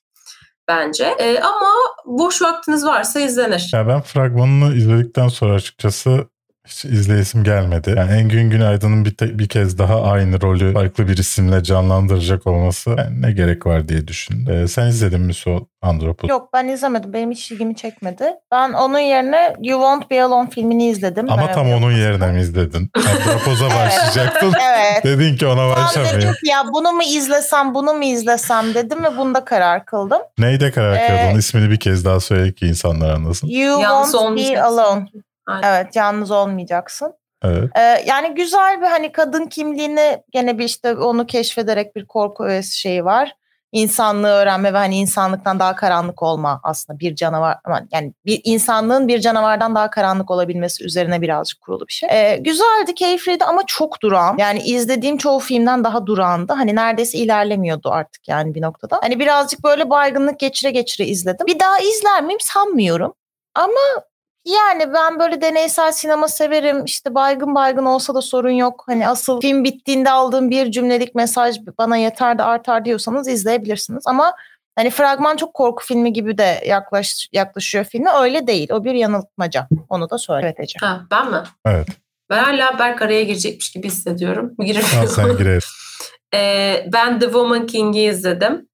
bence. E, ama boş vaktiniz varsa izlenir. Ya ben fragmanını izledikten sonra açıkçası hiç izleyesim gelmedi. Yani Engin Günaydın'ın bir, te- bir kez daha aynı rolü farklı bir isimle canlandıracak olması yani ne gerek var diye düşündüm. Ee, sen izledin mi Su Andropos? Yok ben izlemedim. Benim hiç ilgimi çekmedi. Ben onun yerine You Won't Be Alone filmini izledim. Ama tam onun yerine mi izledin? (laughs) Andropos'a Evet. başlayacaktın. Evet. Dedin ki ona başlamayayım. ki ya bunu mu izlesem bunu mu izlesem dedim ve bunda karar kıldım. Neyde karar Ee, kıldın? İsmini bir kez daha söyle ki insanlar anlasın. You Yalnız Won't Be. Alone. Aynen. Evet yalnız olmayacaksın. Evet. Ee, yani güzel bir hani kadın kimliğini gene bir işte onu keşfederek bir korku öğesi şeyi var. İnsanlığı öğrenme ve hani insanlıktan daha karanlık olma aslında bir canavar ama yani bir insanlığın bir canavardan daha karanlık olabilmesi üzerine birazcık kurulu bir şey. Ee, güzeldi, keyifliydi ama çok durağan. Yani izlediğim çoğu filmden daha durağandı. Hani neredeyse ilerlemiyordu artık yani bir noktada. Hani birazcık böyle baygınlık geçire geçire izledim. Bir daha izler miyim sanmıyorum. Ama yani ben böyle deneysel sinema severim. İşte baygın baygın olsa da sorun yok. Hani asıl film bittiğinde aldığım bir cümlelik mesaj bana yeter de artar diyorsanız izleyebilirsiniz. Ama hani fragman çok korku filmi gibi de yaklaş, yaklaşıyor filme. Öyle değil. O bir yanıltmaca. Onu da söyle. Evet Ece. Ha, ben mi? Evet. Ben hala Berk araya girecekmiş gibi hissediyorum. Giremiyorum. sen girer. Ee, ben The Woman King'i izledim.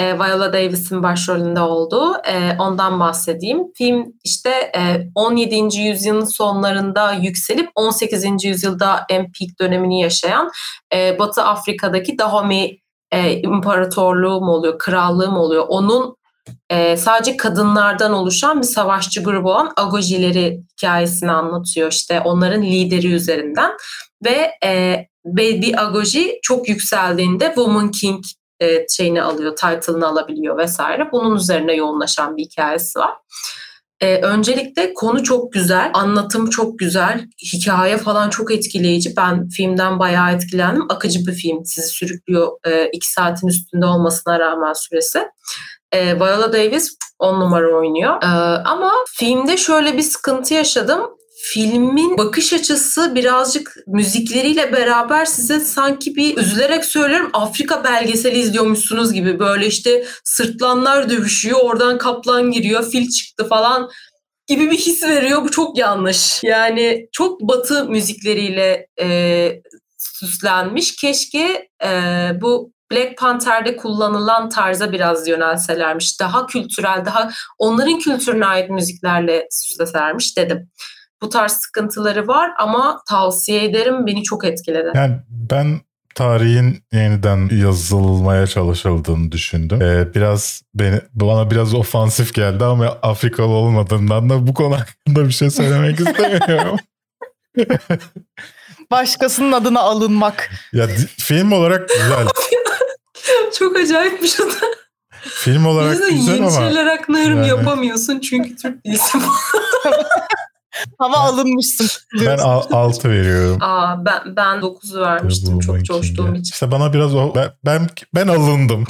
Ee, Viola Davis'in başrolünde olduğu. Ee, ondan bahsedeyim. Film işte e, 17. yüzyılın sonlarında yükselip 18. yüzyılda en peak dönemini yaşayan e, Batı Afrika'daki Dahomey e, İmparatorluğu mu oluyor, krallığı mı oluyor? Onun e, sadece kadınlardan oluşan bir savaşçı grubu olan Agojileri hikayesini anlatıyor. İşte onların lideri üzerinden. Ve e, Baby Agoji çok yükseldiğinde Woman King e, şeyini alıyor, title'ını alabiliyor vesaire. Bunun üzerine yoğunlaşan bir hikayesi var. E, öncelikle konu çok güzel, anlatım çok güzel, hikaye falan çok etkileyici. Ben filmden bayağı etkilendim. Akıcı bir film, sizi sürüklüyor e, iki saatin üstünde olmasına rağmen süresi. E, Viola Davis on numara oynuyor. E, ama filmde şöyle bir sıkıntı yaşadım filmin bakış açısı birazcık müzikleriyle beraber size sanki bir üzülerek söylüyorum Afrika belgeseli izliyormuşsunuz gibi böyle işte sırtlanlar dövüşüyor oradan kaplan giriyor fil çıktı falan gibi bir his veriyor. Bu çok yanlış. Yani çok batı müzikleriyle e, süslenmiş. Keşke e, bu Black Panther'de kullanılan tarza biraz yönelselermiş. Daha kültürel, daha onların kültürüne ait müziklerle süslesermiş dedim. Bu tarz sıkıntıları var ama tavsiye ederim beni çok etkiledi. Yani ben tarihin yeniden yazılmaya çalışıldığını düşündüm. Ee, biraz beni bana biraz ofansif geldi ama Afrikalı olmadığından da bu konu hakkında bir şey söylemek (laughs) istemiyorum. (laughs) Başkasının adına alınmak. Ya film olarak güzel. (laughs) Çok acayip bir şey. Film olarak Yüzden güzel yeni ama şeyler aklarım yani- yapamıyorsun çünkü Türk değilsin. Ama alınmışsın. ben 6 veriyorum. Aa ben ben 9'u vermiştim çok coştuğum için. İşte bana biraz o ben ben, ben alındım.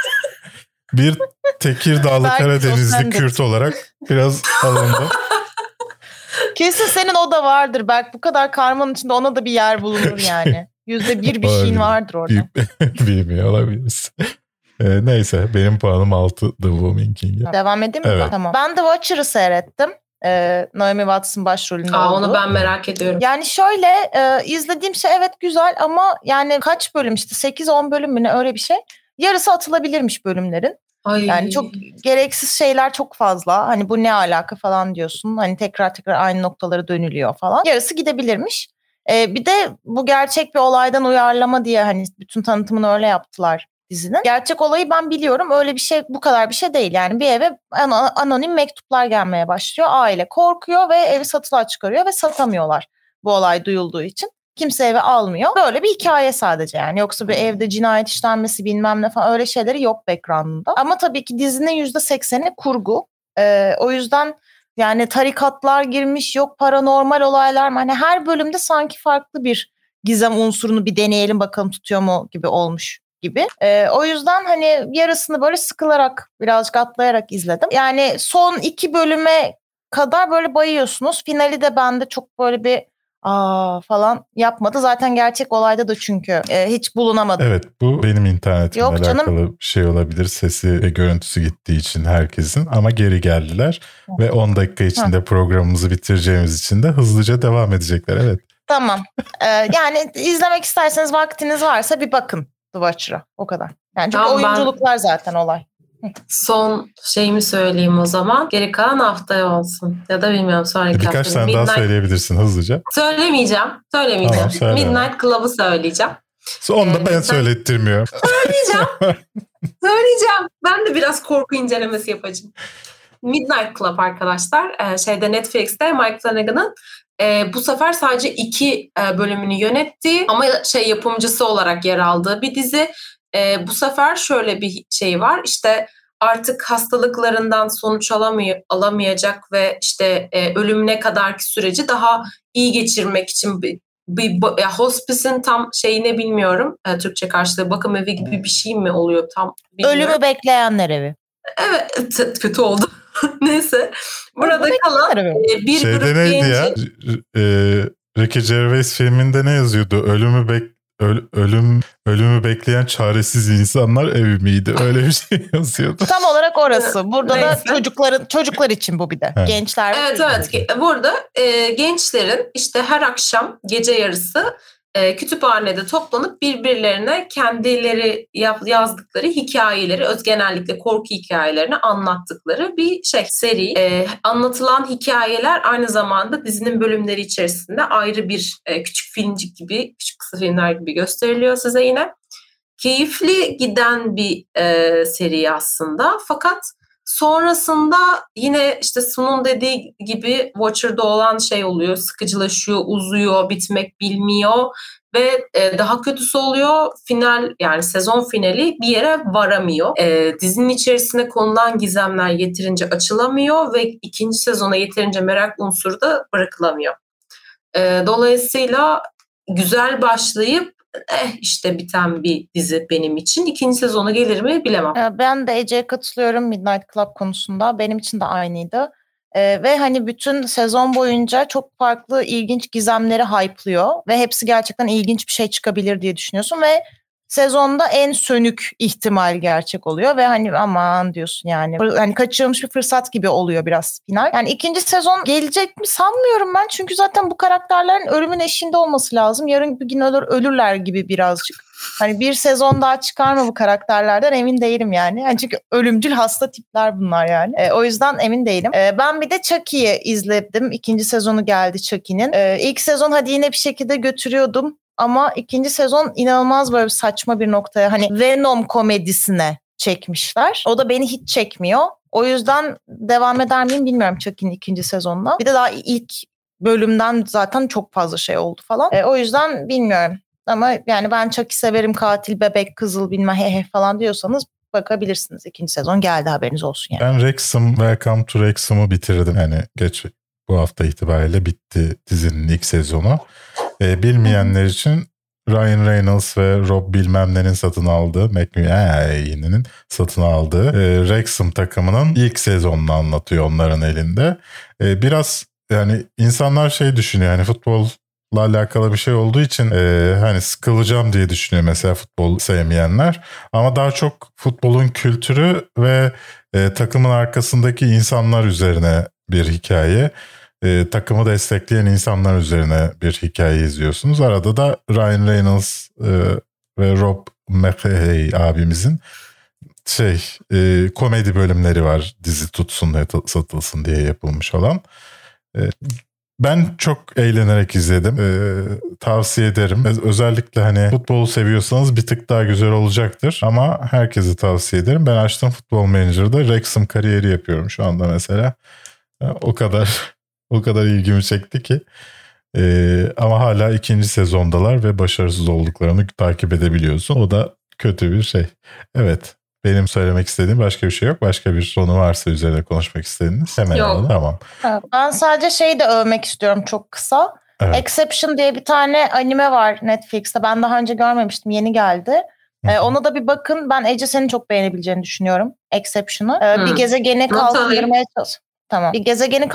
(laughs) bir Tekirdağlı Belki Karadenizli. Kürt olarak biraz alındım. (laughs) Kesin senin o da vardır. Belki bu kadar karmanın içinde ona da bir yer bulunur yani. Yüzde bir bir şeyin vardır orada. Bilmiyor (laughs) olabiliriz. Ee, neyse benim puanım 6 The Woman King'e. Devam edeyim mi? Evet. Tamam. Ben The Watcher'ı seyrettim. Ee, Naomi Watts'ın başrolünde Aa, olduğu. onu ben merak ediyorum. Yani şöyle e, izlediğim şey evet güzel ama yani kaç bölüm işte 8-10 bölüm mü ne öyle bir şey. Yarısı atılabilirmiş bölümlerin. Ay. Yani çok gereksiz şeyler çok fazla. Hani bu ne alaka falan diyorsun. Hani tekrar tekrar aynı noktalara dönülüyor falan. Yarısı gidebilirmiş. Ee, bir de bu gerçek bir olaydan uyarlama diye hani bütün tanıtımını öyle yaptılar dizinin. Gerçek olayı ben biliyorum. Öyle bir şey bu kadar bir şey değil. Yani bir eve an- anonim mektuplar gelmeye başlıyor. Aile korkuyor ve evi satılığa çıkarıyor ve satamıyorlar bu olay duyulduğu için. Kimse eve almıyor. Böyle bir hikaye sadece yani. Yoksa bir evde cinayet işlenmesi bilmem ne falan öyle şeyleri yok background'ında. Ama tabii ki dizinin %80'i kurgu. Ee, o yüzden yani tarikatlar girmiş yok paranormal olaylar mı? Hani her bölümde sanki farklı bir gizem unsurunu bir deneyelim bakalım tutuyor mu gibi olmuş gibi. Ee, o yüzden hani yarısını böyle sıkılarak birazcık atlayarak izledim. Yani son iki bölüme kadar böyle bayıyorsunuz. Finali de bende çok böyle bir aa falan yapmadı. Zaten gerçek olayda da çünkü e, hiç bulunamadı. Evet bu benim internetimle Yok canım. alakalı bir şey olabilir. Sesi ve görüntüsü gittiği için herkesin ama geri geldiler. Ve 10 dakika içinde programımızı bitireceğimiz için de hızlıca devam edecekler. Evet. Tamam. Ee, yani izlemek isterseniz vaktiniz varsa bir bakın The Watcher'a. O kadar. Yani çünkü Tamam, ben- oyunculuklar zaten olay. Son şeyimi söyleyeyim o zaman. Geri kalan haftaya olsun. Ya da bilmiyorum sonraki Birkaç hafta. tane daha söyleyebilirsin hızlıca. Söylemeyeceğim. Söylemeyeceğim. Tamam, söyle. Midnight Club'ı söyleyeceğim. Onu da Ee, ben ben- söylettirmiyorum. Söyleyeceğim. (laughs) Söyleyeceğim. Ben de biraz korku incelemesi yapacağım. Midnight Club arkadaşlar. Ee, şeyde Netflix'te Mike Flanagan'ın e, bu sefer sadece iki e, bölümünü yönettiği ama şey yapımcısı olarak yer aldığı bir dizi. E, bu sefer şöyle bir şey var. İşte artık hastalıklarından sonuç alamıyor, alamayacak ve işte e, ölümüne kadarki süreci daha iyi geçirmek için bir, bir ya hospice'in tam şeyini bilmiyorum. E, Türkçe karşılığı bakım evi gibi bir şey mi oluyor tam bilmiyorum. Ölümü bekleyenler evi. Evet kötü oldu. (laughs) Neyse. Burada Ölümü kalan e, bir Şeyde grup neydi genci. ya? E, Ricky Gervais filminde ne yazıyordu? Ölümü bek öl- ölüm ölümü bekleyen çaresiz insanlar evi miydi? Öyle bir şey (laughs) yazıyordu. Tam olarak orası. Burada da çocukların çocuklar için bu bir de. Evet. Gençler. Evet evet. Burada e, gençlerin işte her akşam gece yarısı e, kütüphanede toplanıp birbirlerine kendileri yazdıkları hikayeleri, öz genellikle korku hikayelerini anlattıkları bir şey seri. E, anlatılan hikayeler aynı zamanda dizinin bölümleri içerisinde ayrı bir e, küçük filmcik gibi, küçük kısa filmler gibi gösteriliyor size yine. Keyifli giden bir e, seri aslında fakat Sonrasında yine işte Sun'un dediği gibi Watcher'da olan şey oluyor. Sıkıcılaşıyor, uzuyor, bitmek bilmiyor ve e, daha kötüsü oluyor. Final yani sezon finali bir yere varamıyor. E, dizinin içerisine konulan gizemler yeterince açılamıyor ve ikinci sezona yeterince merak unsuru da bırakılamıyor. E, dolayısıyla güzel başlayıp eh işte biten bir dizi benim için. İkinci sezonu gelir mi bilemem. Ee, Ben de Ece'ye katılıyorum Midnight Club konusunda. Benim için de aynıydı. Ee, ve hani bütün sezon boyunca çok farklı ilginç gizemleri hype'lıyor. Ve hepsi gerçekten ilginç bir şey çıkabilir diye düşünüyorsun. Ve sezonda en sönük ihtimal gerçek oluyor ve hani aman diyorsun yani. Hani kaçırılmış bir fırsat gibi oluyor biraz final. Yani ikinci sezon gelecek mi sanmıyorum ben. Çünkü zaten bu karakterlerin ölümün eşiğinde olması lazım. Yarın bir gün ölür, ölürler gibi birazcık. Hani bir sezon daha çıkar mı bu karakterlerden emin değilim yani. yani çünkü ölümcül hasta tipler bunlar yani. E, o yüzden emin değilim. E, ben bir de Chucky'yi izledim. İkinci sezonu geldi Chucky'nin. E, ilk sezon hadi yine bir şekilde götürüyordum. Ama ikinci sezon inanılmaz böyle saçma bir noktaya hani Venom komedisine çekmişler. O da beni hiç çekmiyor. O yüzden devam eder miyim bilmiyorum Chucky'nin ikinci sezonunda. Bir de daha ilk bölümden zaten çok fazla şey oldu falan. E, o yüzden bilmiyorum. Ama yani ben Chucky severim katil bebek kızıl bilmem he he falan diyorsanız bakabilirsiniz. İkinci sezon geldi haberiniz olsun yani. Ben Wrexham Welcome to Wrexham'ı bitirdim. Yani geç bu hafta itibariyle bitti dizinin ilk sezonu. Ee, bilmeyenler için Ryan Reynolds ve Rob bilmem nenin satın aldığı, McMahon'in satın aldığı e, Wrexham takımının ilk sezonunu anlatıyor onların elinde. E, biraz yani insanlar şey düşünüyor yani futbolla alakalı bir şey olduğu için e, hani sıkılacağım diye düşünüyor mesela futbol sevmeyenler. Ama daha çok futbolun kültürü ve e, takımın arkasındaki insanlar üzerine bir hikaye e, takımı destekleyen insanlar üzerine bir hikaye izliyorsunuz. Arada da Ryan Reynolds e, ve Rob McHale abimizin şey e, komedi bölümleri var dizi tutsun ve satılsın diye yapılmış olan. E, ben çok eğlenerek izledim. Ee, tavsiye ederim. Özellikle hani futbolu seviyorsanız bir tık daha güzel olacaktır. Ama herkese tavsiye ederim. Ben açtım Futbol Manager'da. Wrexham kariyeri yapıyorum şu anda mesela. O kadar o kadar ilgimi çekti ki. Ee, ama hala ikinci sezondalar ve başarısız olduklarını takip edebiliyorsun. O da kötü bir şey. Evet. Benim söylemek istediğim başka bir şey yok. Başka bir konu varsa üzerine konuşmak istediğiniz hemen yok. alın. Tamam. Ben sadece şeyi de övmek istiyorum çok kısa. Evet. Exception diye bir tane anime var Netflix'te. Ben daha önce görmemiştim. Yeni geldi. Ee, ona da bir bakın. Ben Ece senin çok beğenebileceğini düşünüyorum. Exception'ı. Ee, bir gezegeni kaldırmaya çalış. Tamam. Bir gezegeni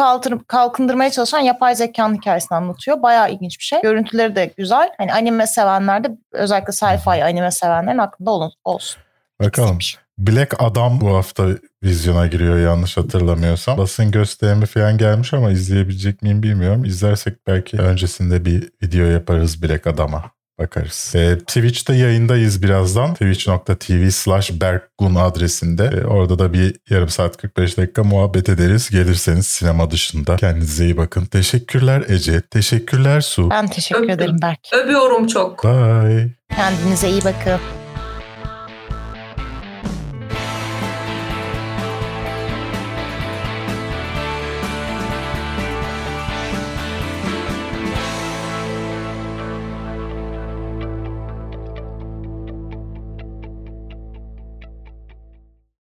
kalkındırmaya çalışan yapay zekanın hikayesini anlatıyor. Bayağı ilginç bir şey. Görüntüleri de güzel. Hani anime sevenler de özellikle sci-fi anime sevenlerin aklında olun, olsun. Bakalım. Black Adam bu hafta vizyona giriyor yanlış hatırlamıyorsam. Basın gösterimi falan gelmiş ama izleyebilecek miyim bilmiyorum. İzlersek belki öncesinde bir video yaparız Black Adam'a bakarız. E, Twitch'te yayındayız birazdan. Twitch.tv slash Berkgun adresinde. E, orada da bir yarım saat 45 dakika muhabbet ederiz. Gelirseniz sinema dışında. Kendinize iyi bakın. Teşekkürler Ece. Teşekkürler Su. Ben teşekkür Öpüm. ederim Berk. Öpüyorum çok. Bye. Kendinize iyi bakın.